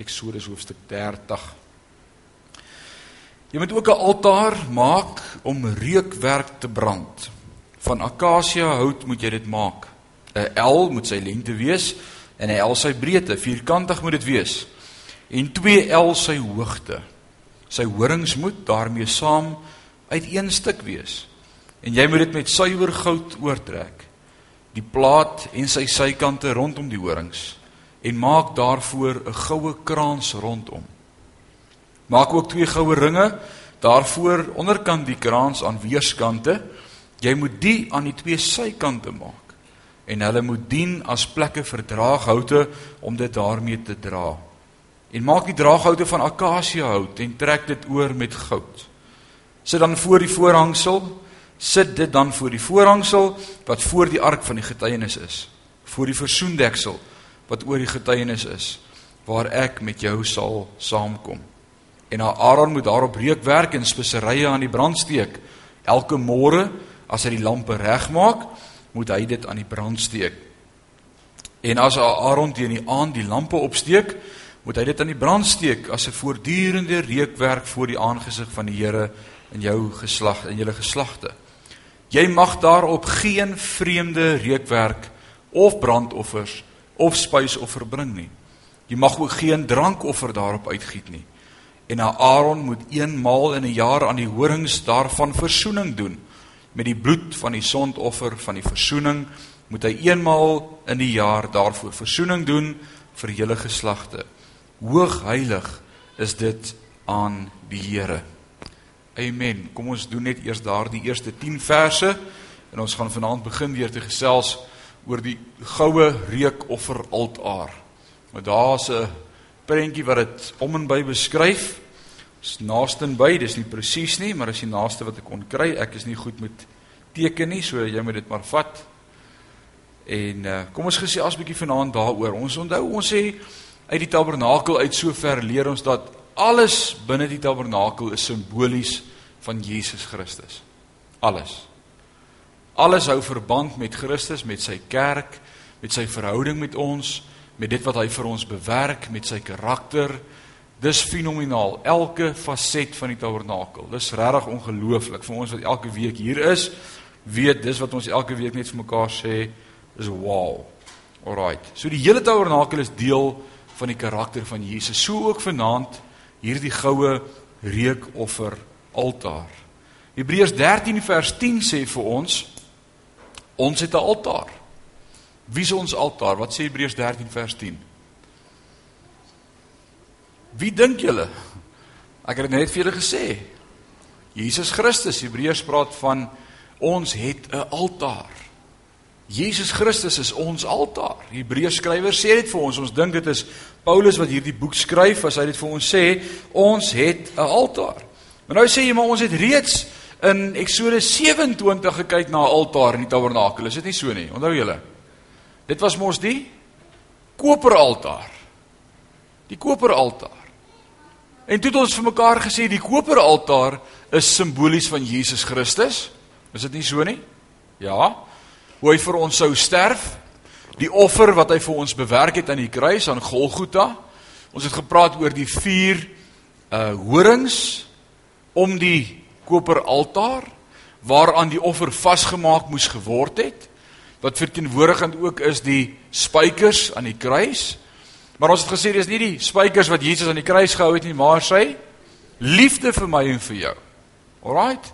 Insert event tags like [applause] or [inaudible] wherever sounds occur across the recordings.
Eksodus hoofstuk 30. Jy moet ook 'n altaar maak om reukwerk te brand. Van akasia hout moet jy dit maak. 'n L moet sy lengte wees en 'n L sy breedte, vierkantig moet dit wees. En 2 L sy hoogte. Sy horings moet daarmee saam uit een stuk wees. En jy moet dit met suiwer goud oortrek. Die plaat en sy sykante rondom die horings en maak daarvoor 'n goue kraans rondom. Maak ook twee goue ringe daarvoor onderkant die kraans aan weerskante. Jy moet die aan die twee sykante maak en hulle moet dien as plekke vir draaghoute om dit daarmee te dra. En maak die draaghoute van akasia hout en trek dit oor met goud. Sit dan voor die voorhangsel, sit dit dan voor die voorhangsel wat voor die ark van die getuienis is, voor die versoendeksel wat oor die getuienis is waar ek met jou sal saamkom. En Aaron moet daarop reukwerk en speserye aan die brand steek. Elke môre as hy die lampe regmaak, moet hy dit aan die brand steek. En as Aaron teen die aand die lampe opsteek, moet hy dit aan die brand steek as 'n voortdurende reukwerk voor die aangesig van die Here in jou geslag en julle geslagte. Jy mag daarop geen vreemde reukwerk of brandoffers of spysoffer bring nie. Jy mag ook geen drankoffer daarop uitgiet nie. En Aaron moet eenmaal in 'n jaar aan die horings daarvan verzoening doen. Met die bloed van die sondoffer van die verzoening moet hy eenmaal in die jaar daarvoor verzoening doen vir hele geslagte. Hoog heilig is dit aan die Here. Amen. Kom ons doen net eers daardie eerste 10 verse en ons gaan vanaand begin weer te gesels oor die goue reukoffer altaar maar daar's 'n prentjie wat dit om en by beskryf. Is naaste en by, dis nie presies nie, maar is die naaste wat ek kon kry. Ek is nie goed met teken nie, so jy moet dit maar vat. En uh, kom ons gesê as bietjie vanaand daaroor. Ons onthou ons sê uit die tabernakel uit sover leer ons dat alles binne die tabernakel is simbolies van Jesus Christus. Alles. Alles hou verband met Christus, met sy kerk, met sy verhouding met ons met dit wat hy vir ons bewerk met sy karakter. Dis fenomenaal. Elke faset van die tabernakel. Dis regtig ongelooflik vir ons wat elke week hier is. Weet dis wat ons elke week net vir mekaar sê is wow. Alraight. So die hele tabernakel is deel van die karakter van Jesus. So ook vanaand hierdie goue reukoffer altaar. Hebreërs 13 vers 10 sê vir ons ons het 'n altaar. Wie is ons altaar? Wat sê Hebreërs 13 vers 10? Wie dink julle? Ek het dit net vir julle gesê. Jesus Christus. Hebreërs praat van ons het 'n altaar. Jesus Christus is ons altaar. Hebreërs skrywer sê dit vir ons. Ons dink dit is Paulus wat hierdie boek skryf as hy dit vir ons sê, ons het 'n altaar. Maar nou sê jy maar ons het reeds in Eksodus 27 gekyk na 'n altaar in die tabernakel. Is dit nie so nie? Onthou julle? Dit was mos die koperaltaar. Die koperaltaar. En toe het ons vir mekaar gesê die koperaltaar is simbolies van Jesus Christus. Is dit nie so nie? Ja. Hoe hy vir ons sou sterf, die offer wat hy vir ons bewerk het aan die kruis aan Golgotha. Ons het gepraat oor die vier uh horings om die koperaltaar waaraan die offer vasgemaak moes geword het wat verteenwoordigend ook is die spykers aan die kruis. Maar ons het gesê dis nie die spykers wat Jesus aan die kruis gehou het nie, maar sy liefde vir my en vir jou. Alraight.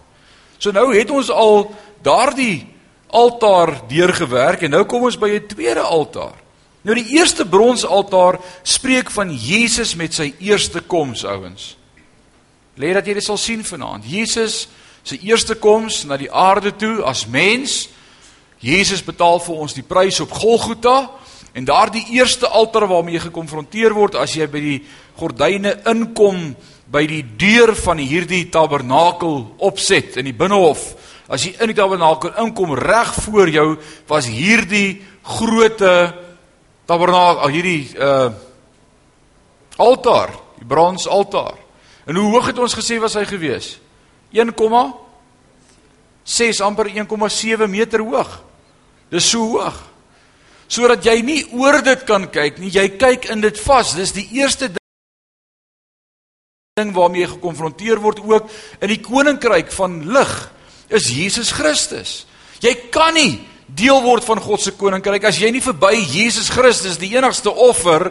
So nou het ons al daardie altaar deurgewerk en nou kom ons by 'n tweede altaar. Nou die eerste bronsaltaar spreek van Jesus met sy eerste koms, ouens. Lê dat jy dit sal sien vanaand. Jesus se eerste koms na die aarde toe as mens. Jesus betaal vir ons die prys op Golgotha en daardie eerste altaar waarmee jy gekonfronteer word as jy by die gordyne inkom by die deur van hierdie tabernakel opset in die binnehof. As jy in die tabernakel inkom reg voor jou was hierdie groote tabernakel hierdie uh altaar die brons altaar en hoe hoog het ons gesê was hy gewees 1,6 amper 1,7 meter hoog Dis so hoog. Sodat jy nie oor dit kan kyk nie, jy kyk in dit vas. Dis die eerste ding waarmee jy gekonfronteer word ook in die koninkryk van lig is Jesus Christus. Jy kan nie deel word van God se koninkryk as jy nie verby Jesus Christus die enigste offer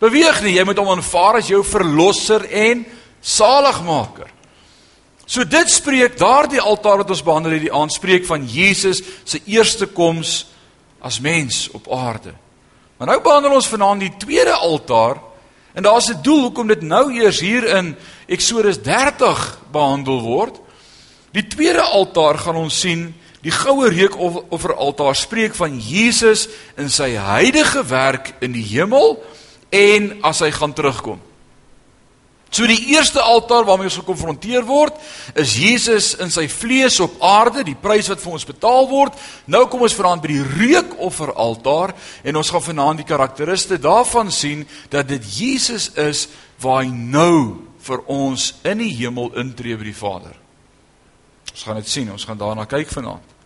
beweeg nie. Jy moet hom aanvaar as jou verlosser en saligmaker. So dit spreek daardie altaar wat ons behandel het, die aanspreek van Jesus se eerste koms as mens op aarde. Maar nou behandel ons vanaand die tweede altaar en daar's 'n doel hoekom dit nou eers hier in Eksodus 30 behandel word. Die tweede altaar gaan ons sien, die goue reukofferaltaar spreek van Jesus in sy heilige werk in die hemel en as hy gaan terugkom. So die eerste altaar waarmee ons gekonfronteer word, is Jesus in sy vlees op aarde, die prys wat vir ons betaal word. Nou kom ons vanaand by die reukofferaltaar en ons gaan vanaand die karakteriste daarvan sien dat dit Jesus is waar hy nou vir ons in die hemel intree by die Vader. Ons gaan dit sien, ons gaan daarna kyk vanaand.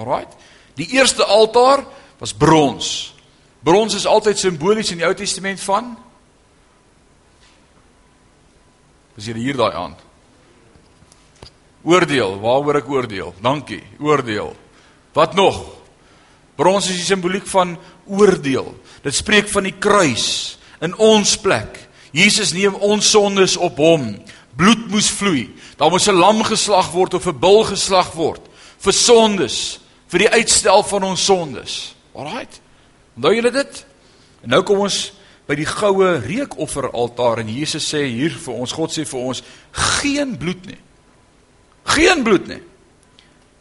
Alraight. Die eerste altaar was brons. Brons is altyd simbolies in die Ou Testament van Is jy hier daai aand? Oordeel, waaroor ek oordeel? Dankie, oordeel. Wat nog? Brons is die simboliek van oordeel. Dit spreek van die kruis in ons plek. Jesus neem ons sondes op hom. Bloed moes vloei. Daar moes 'n lam geslag word of 'n bul geslag word vir sondes, vir die uitstel van ons sondes. Alraight. Onthou julle dit? En nou kom ons by die goue reukofferaltaar en Jesus sê hier vir ons, God sê vir ons, geen bloed nie. Geen bloed nie.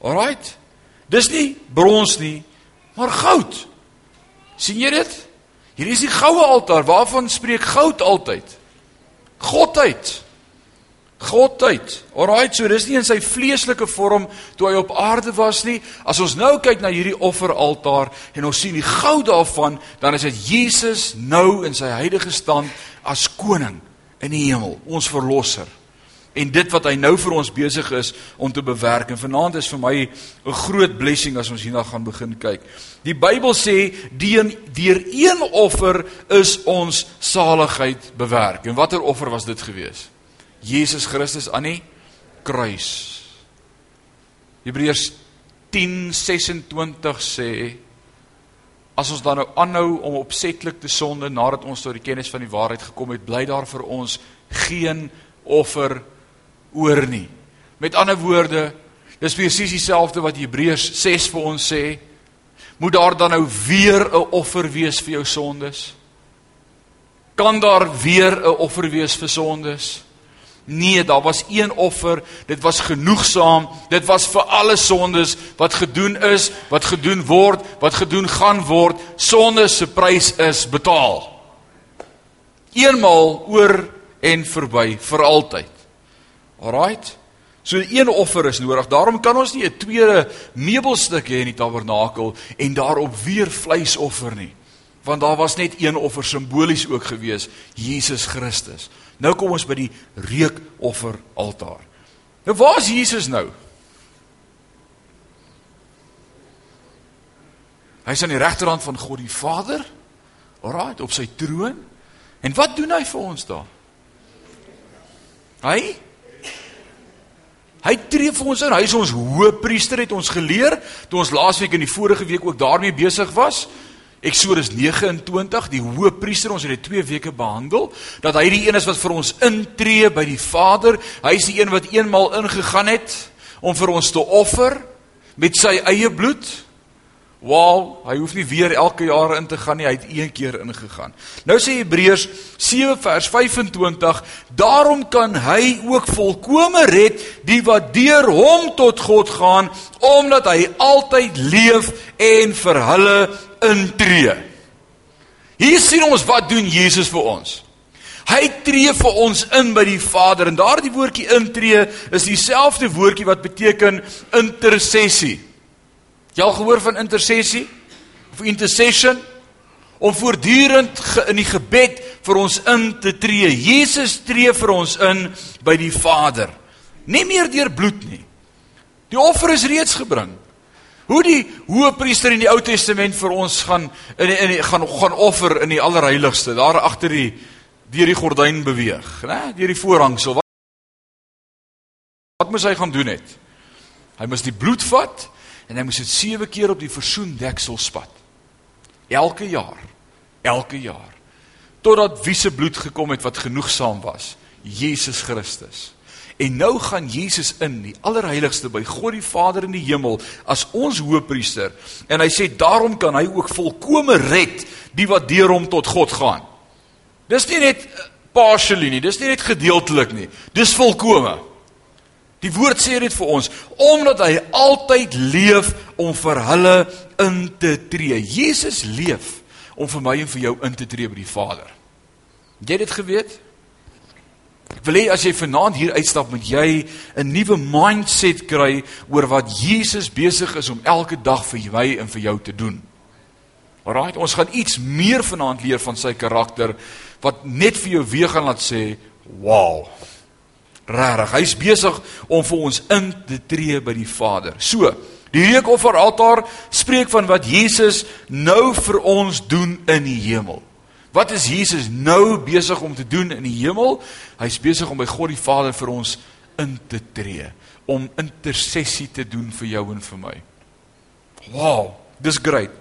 Alraight. Dis nie brons nie, maar goud. sien jy dit? Hier is die goue altaar, waarvan spreek goud altyd? Godheid. Godheid. Alraight, so dis nie in sy vleeslike vorm toe hy op aarde was nie. As ons nou kyk na hierdie offeraltaar en ons sien die goud daarvan, dan is dit Jesus nou in sy huidige stand as koning in die hemel, ons verlosser. En dit wat hy nou vir ons besig is om te bewerk. En vanaand is vir my 'n groot blessing as ons hierna gaan begin kyk. Die Bybel sê deur een offer is ons saligheid bewerk. En watter offer was dit geweest? Jesus Christus aan die kruis. Hebreërs 10:26 sê as ons dan nou aanhou om opsetlik te sonde nadat ons tot die kennis van die waarheid gekom het, bly daar vir ons geen offer oor nie. Met ander woorde, dis presies dieselfde wat Hebreërs 6 vir ons sê. Moet daar dan nou weer 'n offer wees vir jou sondes? Kan daar weer 'n offer wees vir sondes? Nee, daar was een offer, dit was genoegsaam. Dit was vir alle sondes wat gedoen is, wat gedoen word, wat gedoen gaan word. Sonde se prys is betaal. Eenmaal oor en verby vir altyd. Alraight. So een offer is nodig. Daarom kan ons nie 'n tweede meubelstuk hê in die tabernakel en daarop weer vleis offer nie. Want daar was net een offer simbolies ook gewees, Jesus Christus. Nou kom ons by die reukoffer altaar. Nou waar is Jesus nou? Hy's aan die regterhand van God die Vader. Alraai, op sy troon. En wat doen hy vir ons daar? Hy Hy tree vir ons in. Hy is ons hoëpriester het ons geleer toe ons laasweek in die vorige week ook daarmee besig was. Eksodus 29, die hoëpriester, ons het dit 2 weke behandel, dat hy die een is wat vir ons intree by die Vader. Hy is die een wat eenmal ingegaan het om vir ons te offer met sy eie bloed. Wow, hy hoef nie weer elke jaar in te gaan nie, hy het een keer ingegaan. Nou sê Hebreërs 7 vers 25, daarom kan hy ook volkome red die wat deur hom tot God gaan, omdat hy altyd leef en vir hulle intree. Hier sien ons wat doen Jesus vir ons. Hy tree vir ons in by die Vader en daardie woordjie intree is dieselfde woordjie wat beteken intersessie. Jy al gehoor van intersessie? Of intercession? Om voortdurend in die gebed vir ons in te tree. Jesus tree vir ons in by die Vader. Nie meer deur bloed nie. Die offer is reeds gebring. Hoe die hoëpriester in die Ou Testament vir ons gaan in in gaan gaan offer in die allerheiligste, daar agter die deur die gordyn beweeg, né? Deur die voorhangsel. Wat, wat moes hy gaan doen het? Hy moes die bloed vat en hy moes dit 7 keer op die versoendeksel spat. Elke jaar. Elke jaar. Totdat wie se bloed gekom het wat genoegsaam was? Jesus Christus. En nou gaan Jesus in die allerheiligste by God die Vader in die hemel as ons hoëpriester en hy sê daarom kan hy ook volkome red die wat deur hom tot God gaan. Dis nie net eh, partially nie, dis nie net gedeeltelik nie. Dis volkome. Die woord sê dit vir ons omdat hy altyd leef om vir hulle in te tree. Jesus leef om vir my en vir jou in te tree by die Vader. Jy het dit geweet? Ek wil hê as jy vanaand hier uitstap met jy 'n nuwe mindset kry oor wat Jesus besig is om elke dag vir my en vir jou te doen. Alraai, ons gaan iets meer vanaand leer van sy karakter wat net vir jou weer gaan laat sê, "Wow." Regtig, hy's besig om vir ons in te tree by die Vader. So, die reukofferaltaar spreek van wat Jesus nou vir ons doen in die hemel. Wat is Jesus nou besig om te doen in die hemel? Hy's besig om by God die Vader vir ons in te tree, om intersessie te doen vir jou en vir my. Wow, dis great.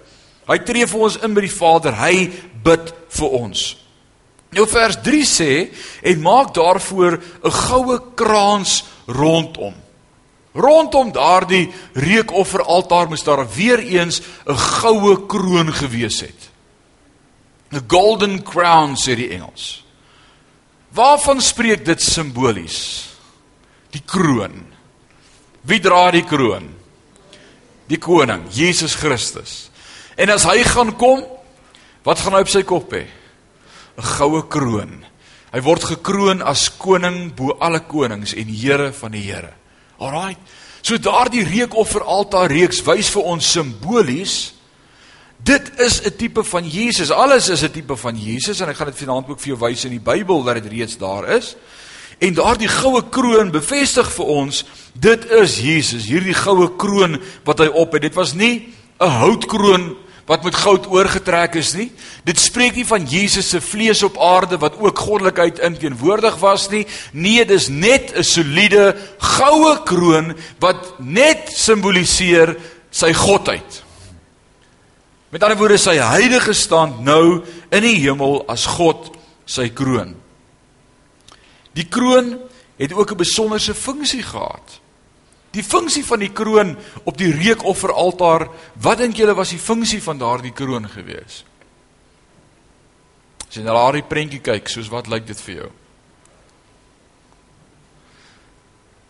Hy tree vir ons in by die Vader. Hy bid vir ons. Nou vers 3 sê en maak daarvoor 'n goue kraans rondom. Rondom daardie reukofferaltaar moes daar weer eens 'n goue kroon gewees het. 'n golden crown sê die Engels. Waarvan spreek dit simbolies? Die kroon. Wie dra die kroon? Die koning, Jesus Christus. En as hy gaan kom, wat gaan hy op sy kop hê? 'n Goue kroon. Hy word gekroon as koning bo alle konings en Here van die Here. Alraai. So daardie reukofferaltaar reeks wys vir ons simbolies Dit is 'n tipe van Jesus. Alles is 'n tipe van Jesus en ek gaan dit vanaand ook vir jou wys in die Bybel dat dit reeds daar is. En daardie goue kroon bevestig vir ons, dit is Jesus, hierdie goue kroon wat hy op het. Dit was nie 'n houtkroon wat met goud oorgetrek is nie. Dit spreek nie van Jesus se vlees op aarde wat ook goddelikheid inteenwoordig was nie. Nee, dis net 'n soliede goue kroon wat net simboliseer sy godheid. Met ander woorde sy heilige stand nou in die hemel as God sy kroon. Die kroon het ook 'n besonderse funksie gehad. Die funksie van die kroon op die reukofferaltaar, wat dink julle was die funksie van daardie kroon gewees? As jy na daardie prentjie kyk, soos wat lyk dit vir jou?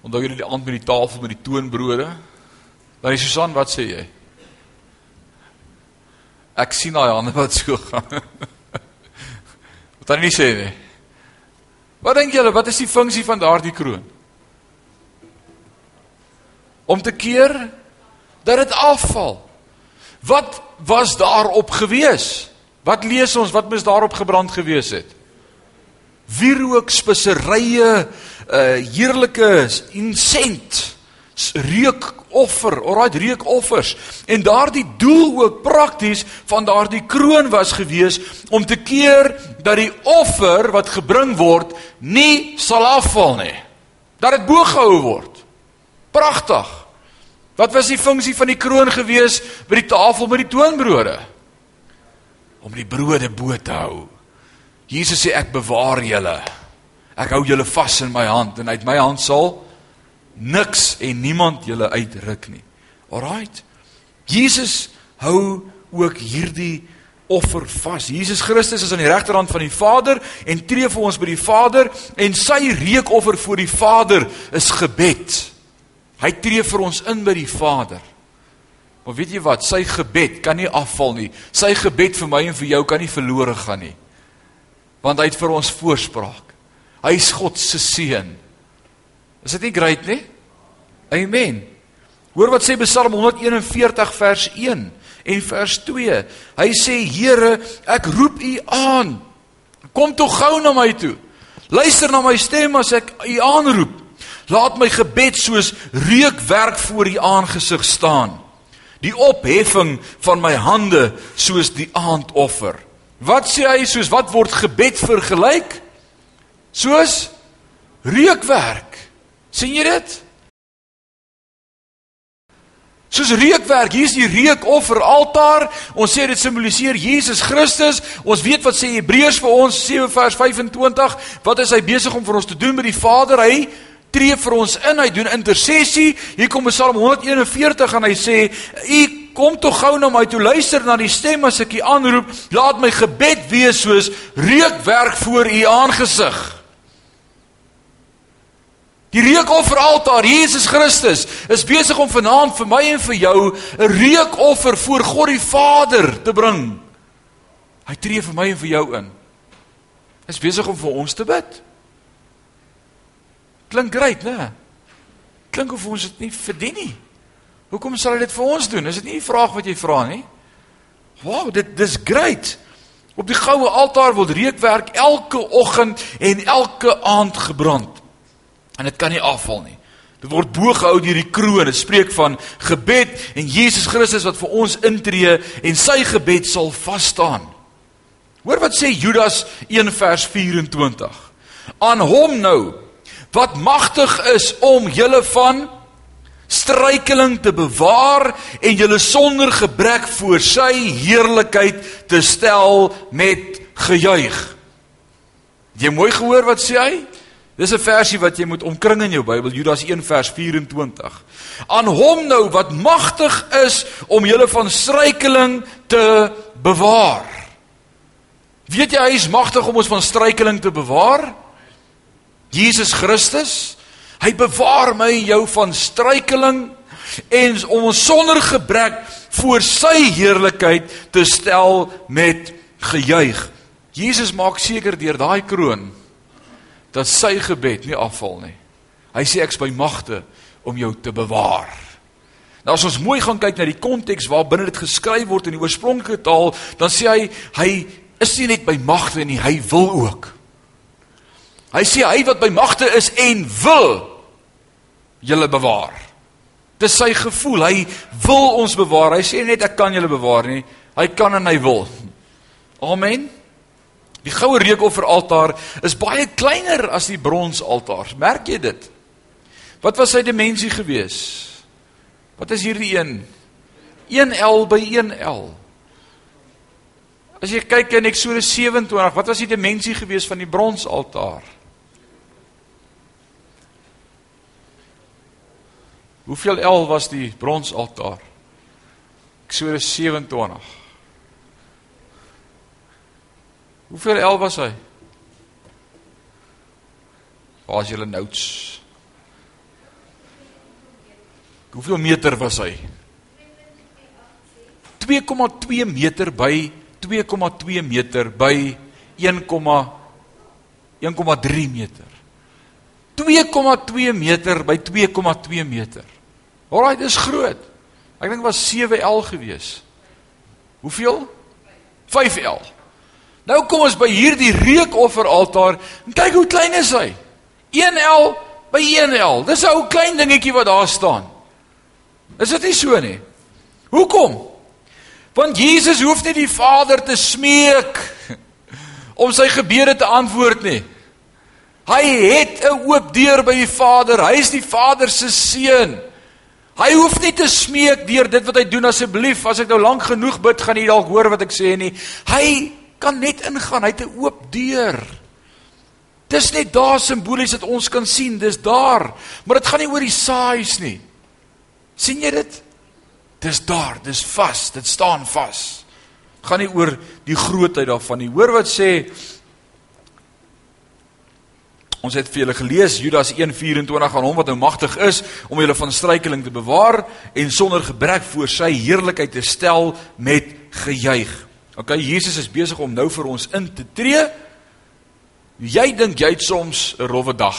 Onthou julle die aand met die tafel met die toonbrode? Is Susan, wat sê jy? Ek sien daai hande wat so gaan. [laughs] Wat dan nie sê nie. Wat dink julle, wat is die funksie van daardie kroon? Om te keer dat dit afval. Wat was daarop gewees? Wat lees ons wat mis daarop gebrand gewees het? Wierook speserye, uh heerlike insent, reuk offer, alraai reukoffers. En daardie doel ook prakties van daardie kroon was gewees om te keer dat die offer wat gebring word nie sal afval nie. Dat dit bo gehou word. Pragtig. Wat was die funksie van die kroon gewees by die tafel met die toonbrode? Om die brode bo te hou. Jesus sê ek bewaar julle. Ek hou julle vas in my hand en uit my hand sal niks en niemand julle uitruk nie. Alraight. Jesus hou ook hierdie offer vas. Jesus Christus is aan die regterhand van die Vader en tree vir ons by die Vader en sy reukoffer voor die Vader is gebed. Hy tree vir ons in by die Vader. Maar weet jy wat? Sy gebed kan nie afval nie. Sy gebed vir my en vir jou kan nie verlore gaan nie. Want hy het vir ons voorspraak. Hy is God se seun. Is dit nie great nie? Amen. Hoor wat sê Psalm 141 vers 1 en vers 2. Hy sê Here, ek roep U aan. Kom toe gou na my toe. Luister na my stem as ek U aanroep. Laat my gebed soos reukwerk voor U aangesig staan. Die opheffing van my hande soos die aandoffer. Wat sê hy soos wat word gebed vergelyk? Soos reukwerk. sien jy dit? Soos reukwerk, hier's die reukoffer altaar. Ons sê dit simboliseer Jesus Christus. Ons weet wat sê Hebreërs vir ons 7 vers 25, wat is hy besig om vir ons te doen met die Vader? Hy tree vir ons in, hy doen intersessie. Hier kom Psalm 141 en hy sê: "U kom tog gou na my toe, luister na die stem as ek u aanroep. Laat my gebed wees soos reukwerk voor u aangesig." Die reukofferaltaar, Jesus Christus, is besig om vanaand vir my en vir jou 'n reukoffer voor God die Vader te bring. Hy tree vir my en vir jou in. Is besig om vir ons te bid. Klink great, né? Klink of ons dit nie verdien nie. Hoekom sal hy dit vir ons doen? Is dit nie 'n vraag wat jy vra nie? Wow, dit dis great. Op die goue altaar word reukwerk elke oggend en elke aand gebrand. En dit kan nie afval nie. Dit word bo gehou deur die kroon. Dit spreek van gebed en Jesus Christus wat vir ons intree en sy gebed sal vas staan. Hoor wat sê Judas 1 vers 24. Aan hom nou wat magtig is om julle van struikeling te bewaar en julle sonder gebrek voor sy heerlikheid te stel met gejuig. Jy mooi gehoor wat sê hy? Dis 'n versie wat jy moet omkring in jou Bybel, Judas 1 vers 24. Aan hom nou wat magtig is om julle van struikeling te bewaar. Weet jy hy is magtig om ons van struikeling te bewaar? Jesus Christus, hy bewaar my en jou van struikeling en om ons sonder gebrek voor sy heerlikheid te stel met gejuig. Jesus maak seker deur daai kroon dat sy gebed nie afval nie. Hy sê ek's by magte om jou te bewaar. Nou as ons mooi gaan kyk na die konteks waar binne dit geskryf word in die oorspronklike taal, dan sê hy hy is nie net by magte nie, hy wil ook. Hy sê hy wat by magte is en wil julle bewaar. Dis sy gevoel. Hy wil ons bewaar. Hy sê net ek kan julle bewaar nie. Hy kan en hy wil. Amen. Die goue reukofferaltaar is baie kleiner as die bronsaltaar. Merk jy dit? Wat was sy dimensie gewees? Wat is hierdie een? 1L by 1L. As jy kyk in Eksodus 27, wat was die dimensie gewees van die bronsaltaar? Hoeveel L was die bronsaltaar? Eksodus 27. Hoeveel L was hy? Waar is julle notes? Hoeveel meter was hy? 2,2 meter by 2,2 meter by 1,1,3 meter. 2,2 meter by 2,2 meter. Alraai, dis groot. Ek dink was 7L gewees. Hoeveel? 5L. Nou kom ons by hierdie reukofferaltaar en kyk hoe klein is hy. 1L by 1L. Dis 'n ou klein dingetjie wat daar staan. Is dit nie so nie? Hoekom? Want Jesus hoef nie die Vader te smeek [laughs] om sy gebede te antwoord nie. Hy het 'n oop deur by die Vader. Hy is die Vader se seun. Hy hoef nie te smeek deur dit wat hy doen asseblief as ek nou lank genoeg bid gaan jy dalk hoor wat ek sê nie. Hy kan net ingaan. Hy het 'n oop deur. Dis net daar simbolies dat ons kan sien, dis daar. Maar dit gaan nie oor die saais nie. sien jy dit? Dis daar, dis vas, dit staan vas. Gaan nie oor die grootheid daarvan nie. Hoor wat sê Ons het vir julle gelees Judas 1:24 aan hom wat nou magtig is om julle van struikeling te bewaar en sonder gebrek voor sy heerlikheid te stel met gejuig. OK, Jesus is besig om nou vir ons in te tree. Jy dink jy het soms 'n rowwe dag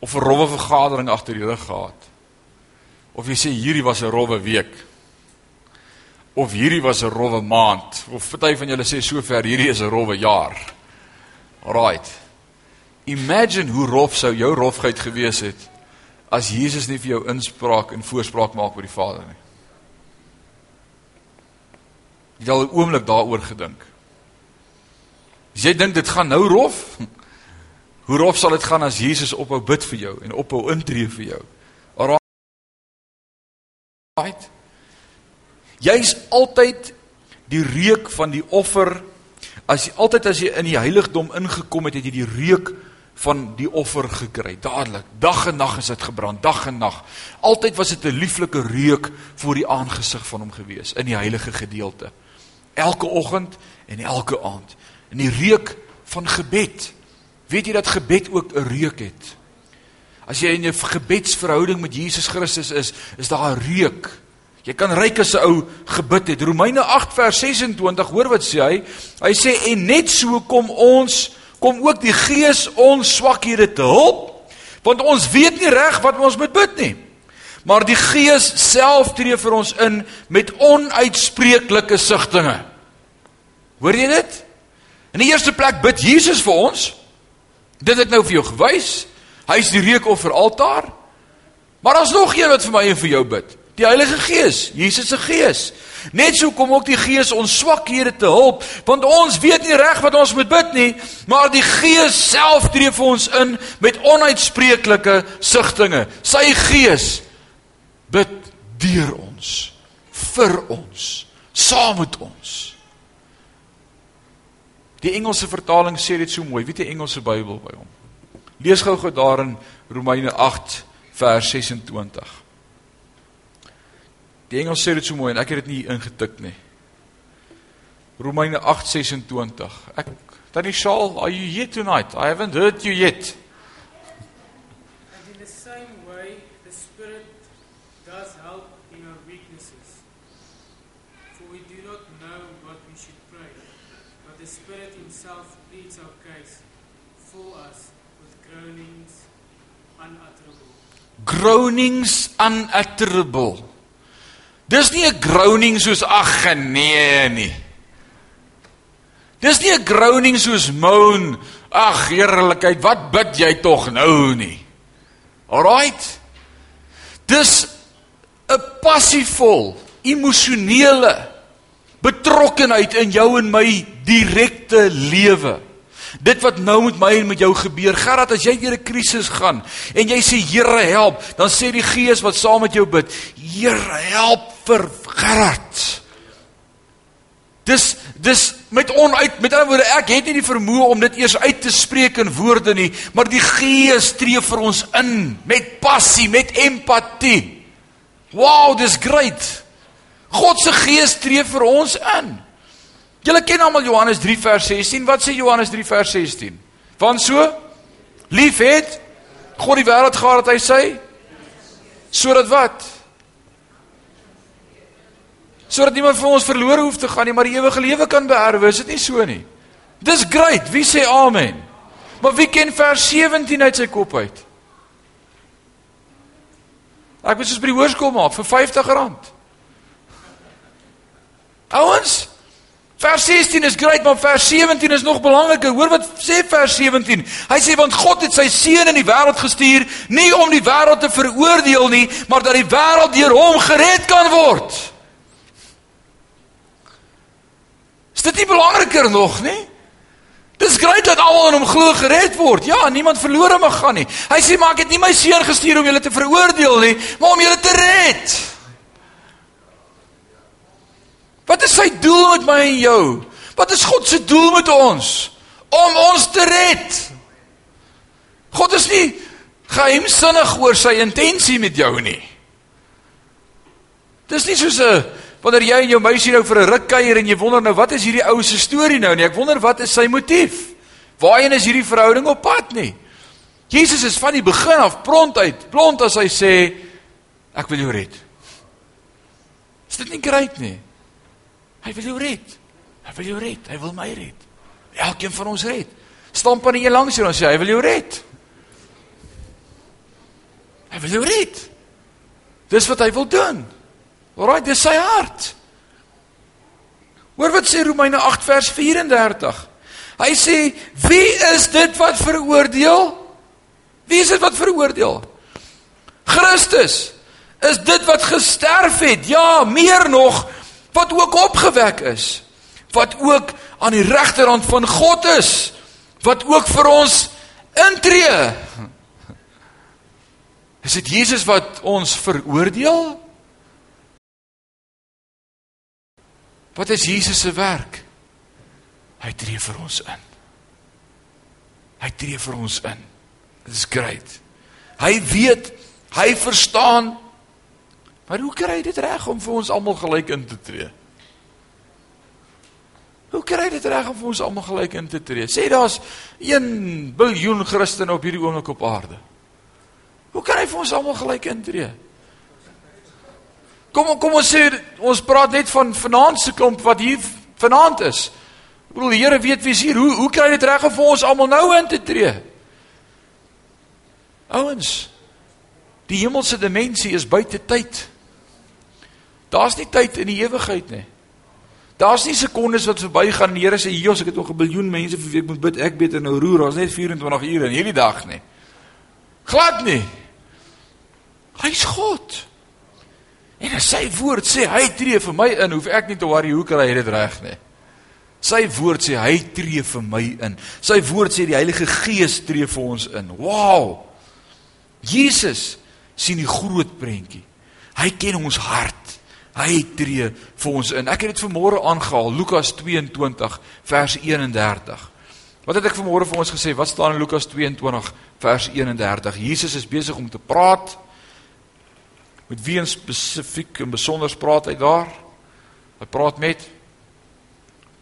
of 'n rowwe vergadering agter die rug gehad. Of jy sê hierdie was 'n rowwe week. Of hierdie was 'n rowwe maand. Of party van julle sê sover hierdie is 'n rowwe jaar. Right. Imagine hoe rof sou jou rofheid gewees het as Jesus nie vir jou inspraak en voorspraak maak oor die Vader nie. Jy al 'n oomblik daaroor gedink. As jy dink dit gaan nou rof, [laughs] hoe rof sal dit gaan as Jesus ophou bid vir jou en ophou intree vir jou? Alraait. Jy's altyd die reuk van die offer. As jy altyd as jy in die heiligdom ingekom het, het jy die reuk van die offer gekry. Dadelik, dag en nag is dit gebrand, dag en nag. Altyd was dit 'n lieflike reuk voor die aangesig van hom gewees in die heilige gedeelte. Elke oggend en elke aand. In die reuk van gebed. Weet jy dat gebed ook 'n reuk het? As jy in 'n gebedsverhouding met Jesus Christus is, is daar 'n reuk. Jy kan ryk as 'n ou gebid het. Romeine 8 vers 26, hoor wat sê hy? Hy sê en net so kom ons kom ook die Gees ons swakhede te help, want ons weet nie reg wat ons moet bid nie. Maar die Gees self tree vir ons in met onuitspreeklike sigtinge. Hoor jy dit? In die eerste plek bid Jesus vir ons. Dit het nou vir jou gewys. Hy is die reukoffer altaar. Maar daar's nog een wat vir my en vir jou bid. Die Heilige Gees, Jesus se Gees. Net so kom ook die Gees ons swakhede te help, want ons weet nie reg wat ons moet bid nie, maar die Gees self tree vir ons in met onuitspreeklike sigtinge. Sy Gees bid deur ons, vir ons, saam met ons. Die Engelse vertaling sê dit so mooi. Wie het die Engelse Bybel by hom? Lees gou-gou daar in Romeine 8 vers 26. Die Engels sê dit so mooi en ek het dit nie ingetik nie. Romeine 8:26. Ek Tannie Shaal, are you here tonight? I haven't heard you yet. And in the same way, the Spirit does help in our weaknesses. For we do not know what we should pray, but the Spirit Himself pleads our case for us with groanings unutterable. Groanings unutterable. Dis nie 'n groaning soos ag nee nie. Dis nie 'n groaning soos moan, ag heerlikheid, wat bid jy tog nou nie. Alraight. Dis 'n passievol, emosionele betrokkenheid in jou en my direkte lewe. Dit wat nou met my en met jou gebeur, Gerard, as jy deur 'n krisis gaan en jy sê Here help, dan sê die Gees wat saam met jou bid, Here help vir Gerard. Dis dis met onuit met ander woorde ek het nie die vermoë om dit eers uit te spreek in woorde nie, maar die Gees tree vir ons in met passie, met empatie. Wow, dis great. God se Gees tree vir ons in. Julle ken almal Johannes 3 vers 16. Wat sê Johannes 3 vers 16? Want so lief het God die wêreld gehad dat hy sê sodat wat? Sodat niemand van ons verlore hoef te gaan nie, maar die ewige lewe kan beerwe. Is dit nie so nie? Dis great. Wie sê amen? Maar wie ken vers 17 uit sy kop uit? Ek moet soos by die hoërskool maak vir R50. Ouens, Vers 16 is great, maar vers 17 is nog belangriker. Hoor wat sê vers 17? Hy sê want God het sy seun in die wêreld gestuur nie om die wêreld te veroordeel nie, maar dat die wêreld deur hom gered kan word. Is dit nie belangriker nog nie? Dis great dat almal in hom glo gered word. Ja, niemand verlore mag gaan nie. Hy sê maar ek het nie my seun gestuur om julle te veroordeel nie, maar om julle te red. Wat is sy doel met my en jou? Wat is God se doel met ons? Om ons te red. God is nie geheimsinnig oor sy intensie met jou nie. Dis nie soos 'n wanneer jy en jou meisie nou vir 'n ruk kuier en jy wonder nou wat is hierdie ou se storie nou nie. Ek wonder wat is sy motief? Waarheen is hierdie verhouding op pad nie? Jesus is van die begin af pront uit, pront as hy sê ek wil jou red. Is dit nie great nie? Hy wil jou red. Hy wil jou red. Hy wil my red. Elkeen van ons red. Stamp aan die een langs hier en sê hy wil jou red. Hy wil jou red. Dis wat hy wil doen. Alraai, dis sy hart. Hoor wat sê Romeine 8 vers 34. Hy sê, "Wie is dit wat veroordeel? Wie is dit wat veroordeel? Christus is dit wat gesterf het. Ja, meer nog, wat ook opgewek is, wat ook aan die regterhand van God is wat ook vir ons intree. Is dit Jesus wat ons veroordeel? Wat is Jesus se werk? Hy tree vir ons in. Hy tree vir ons in. Dit is great. Hy weet, hy verstaan. Maar hoe kry hy dit reg om vir ons almal gelyk in te tree? Hoe kry hy dit reg om vir ons almal gelyk in te tree? Sê daar's 1 biljoen Christene op hierdie oomblik op aarde. Hoe kan hy vir ons almal gelyk intree? Kom kom ons sê ons praat net van vanaand se klomp wat hier vanaand is. Ek bedoel die Here weet wie's hier. Hoe hoe kry dit reg om vir ons almal nou in te tree? Ouens, die hemelse dimensie is buite tyd. Daar's nie tyd in die ewigheid nie. Daar's nie sekondes wat verbygaan en die Here sê, "Jesus, ek het nog 'n biljoen mense vir wie ek moet bid. Ek beter nou roer. Daar's net 24 ure in hierdie dag nie." Glad nie. Hy's God. En as sy woord sê hy tree vir my in, hoef ek nie te worry hoe kry hy dit reg nie. Sy woord sê hy tree vir my in. Sy woord sê die Heilige Gees tree vir ons in. Wow! Jesus sien die groot prentjie. Hy ken ons hart. Hy tree vir ons in. Ek het dit vanmôre aangehaal, Lukas 22 vers 31. Wat het ek vanmôre vir ons gesê? Wat staan in Lukas 22 vers 31? Jesus is besig om te praat Met wie in spesifiek en besonder praat hy daar? Hy praat met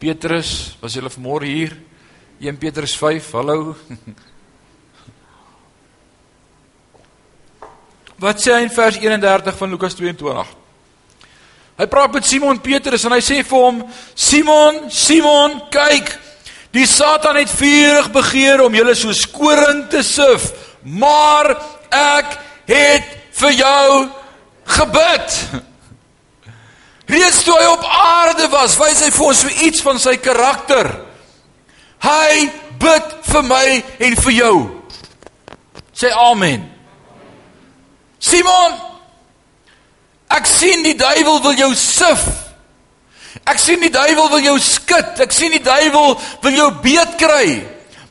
Petrus, was hulle vanmôre hier? 1 Petrus 5. Hallo. [laughs] Wat sê hy in vers 31 van Lukas 22? Hy praat met Simon Petrus en hy sê vir hom: "Simon, Simon, kyk, die Satan het vurig begeer om julle soos koring te sif, maar ek het vir jou gebid. Reeds toe hy op aarde was, wys hy vir ons so iets van sy karakter. Hy bid vir my en vir jou. Sê amen. Simon, ek sien die duiwel wil jou sif. Ek sien die duiwel wil jou skud. Ek sien die duiwel wil jou beet kry.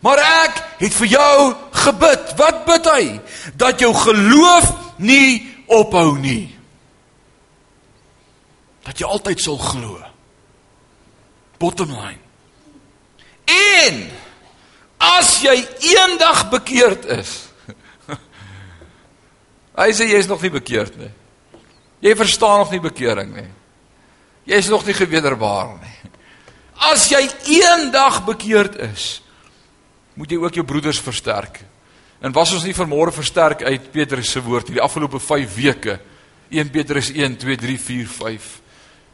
Maar ek het vir jou gebid. Wat bid hy? Dat jou geloof nie ophou nie. Dat jy altyd sal glo. Bottom line. En as jy eendag bekeerd is. [laughs] Hy sê jy is nog nie bekeerd nie. Jy verstaan nog nie bekering nie. Jy is nog nie gewederbaar nie. As jy eendag bekeerd is, moet jy ook jou broeders versterk. En was ons nie vanmôre versterk uit Petrus se woord hierdie afgelope 5 weke? 1 Petrus 1 2 3 4 5.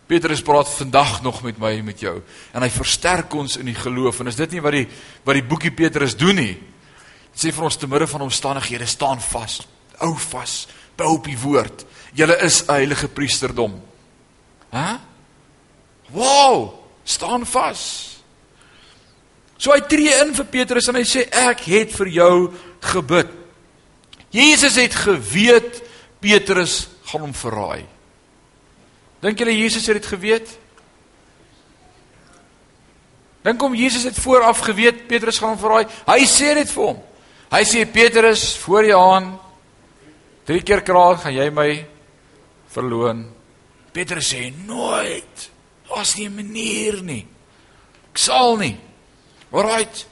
Petrus praat vandag nog met my en met jou en hy versterk ons in die geloof en is dit nie wat die wat die boekie Petrus doen nie? Dit sê vir ons te midde van omstandighede staan vas. Hou vas. Bou op die woord. Julle is 'n heilige priesterdom. Hæ? Wow! Staan vas. So hy tree in vir Petrus en hy sê ek het vir jou gebid. Jesus het geweet Petrus gaan hom verraai. Dink julle Jesus het dit geweet? Dink hom Jesus het vooraf geweet Petrus gaan hom verraai. Hy sê dit vir hom. Hy sê Petrus, voor jou aan drie keer kraak gaan jy my verloon. Petrus sê nooit. Daar's nie 'n manier nie. Ek sal nie. Alright.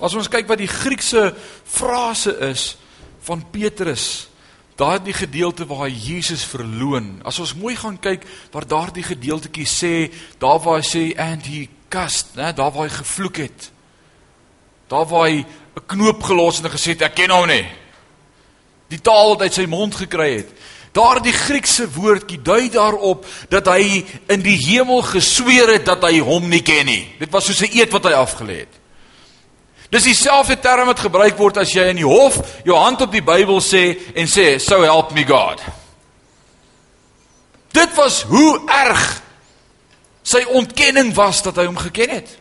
As ons kyk wat die Griekse frase is van Petrus, daardie gedeelte waar hy Jesus verloon. As ons mooi gaan kyk waar daardie gedeeltjie sê, daar waar hy sê and he cast, né, daar waar hy gevloek het. Daar waar hy 'n knoop gelos het en gesê het ek ken hom nie die taal wat uit sy mond gekry het. Daardie Griekse woordjie dui daarop dat hy in die hemel gesweer het dat hy hom nie ken nie. Dit was soos 'n eed wat hy afgelê het. Dis dieselfde term wat gebruik word as jy in die hof jou hand op die Bybel sê en sê so help me God. Dit was hoe erg sy ontkenning was dat hy hom geken het.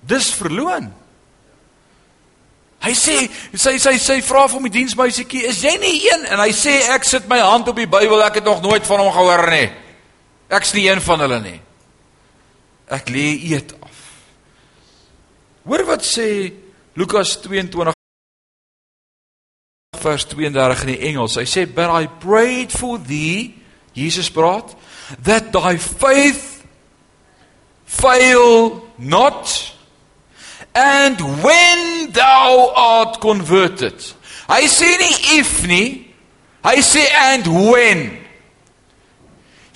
Dis verloon. Hy sê sy sy sy vra vir die diensmeisietjie, "Is jy nie een?" En hy sê, "Ek sit my hand op die Bybel, ek het nog nooit van hom gehoor nie. Ek's nie een van hulle nie." Ek lê eet af. Hoor wat sê Lukas 22 vers 32 in die Engels. Hy sê, "But I prayed for thee," Jesus praat, "that thy faith fail not." And when thou art converted. Hy sê nie if nie. Hy sê and when.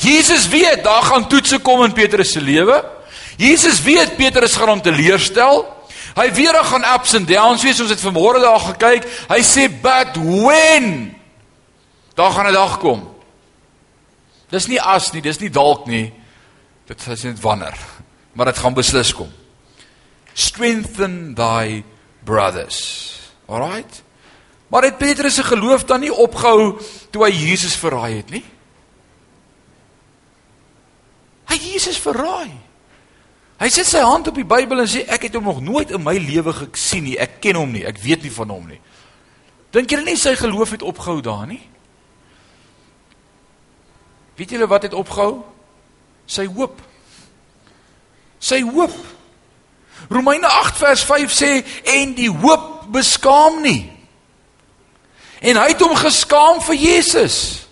Jesus weet daar gaan toetse kom in Petrus se lewe. Jesus weet Petrus gaan hom teleurstel. Hy weet daar gaan ups and downs wees. Ons het vanmôre daar gekyk. Hy sê but when daar gaan 'n dag kom. Dis nie as nie, dis nie dalk nie. Dit is net wanneer. Maar dit gaan beslis kom strengthen thy brothers. Alright? Maar het Petrus se geloof dan nie opgehou toe hy Jesus verraai het nie? Hy Jesus verraai. Hy sit sy hand op die Bybel en sê ek het hom nog nooit in my lewe gesien nie. Ek ken hom nie. Ek weet nie van hom nie. Dink julle nie sy geloof het opgehou daar nie? Weet julle wat het opgehou? Sy hoop. Sy hoop. Romeine 8 vers 5 sê en die hoop beskaam nie. En hy het hom geskaam vir Jesus.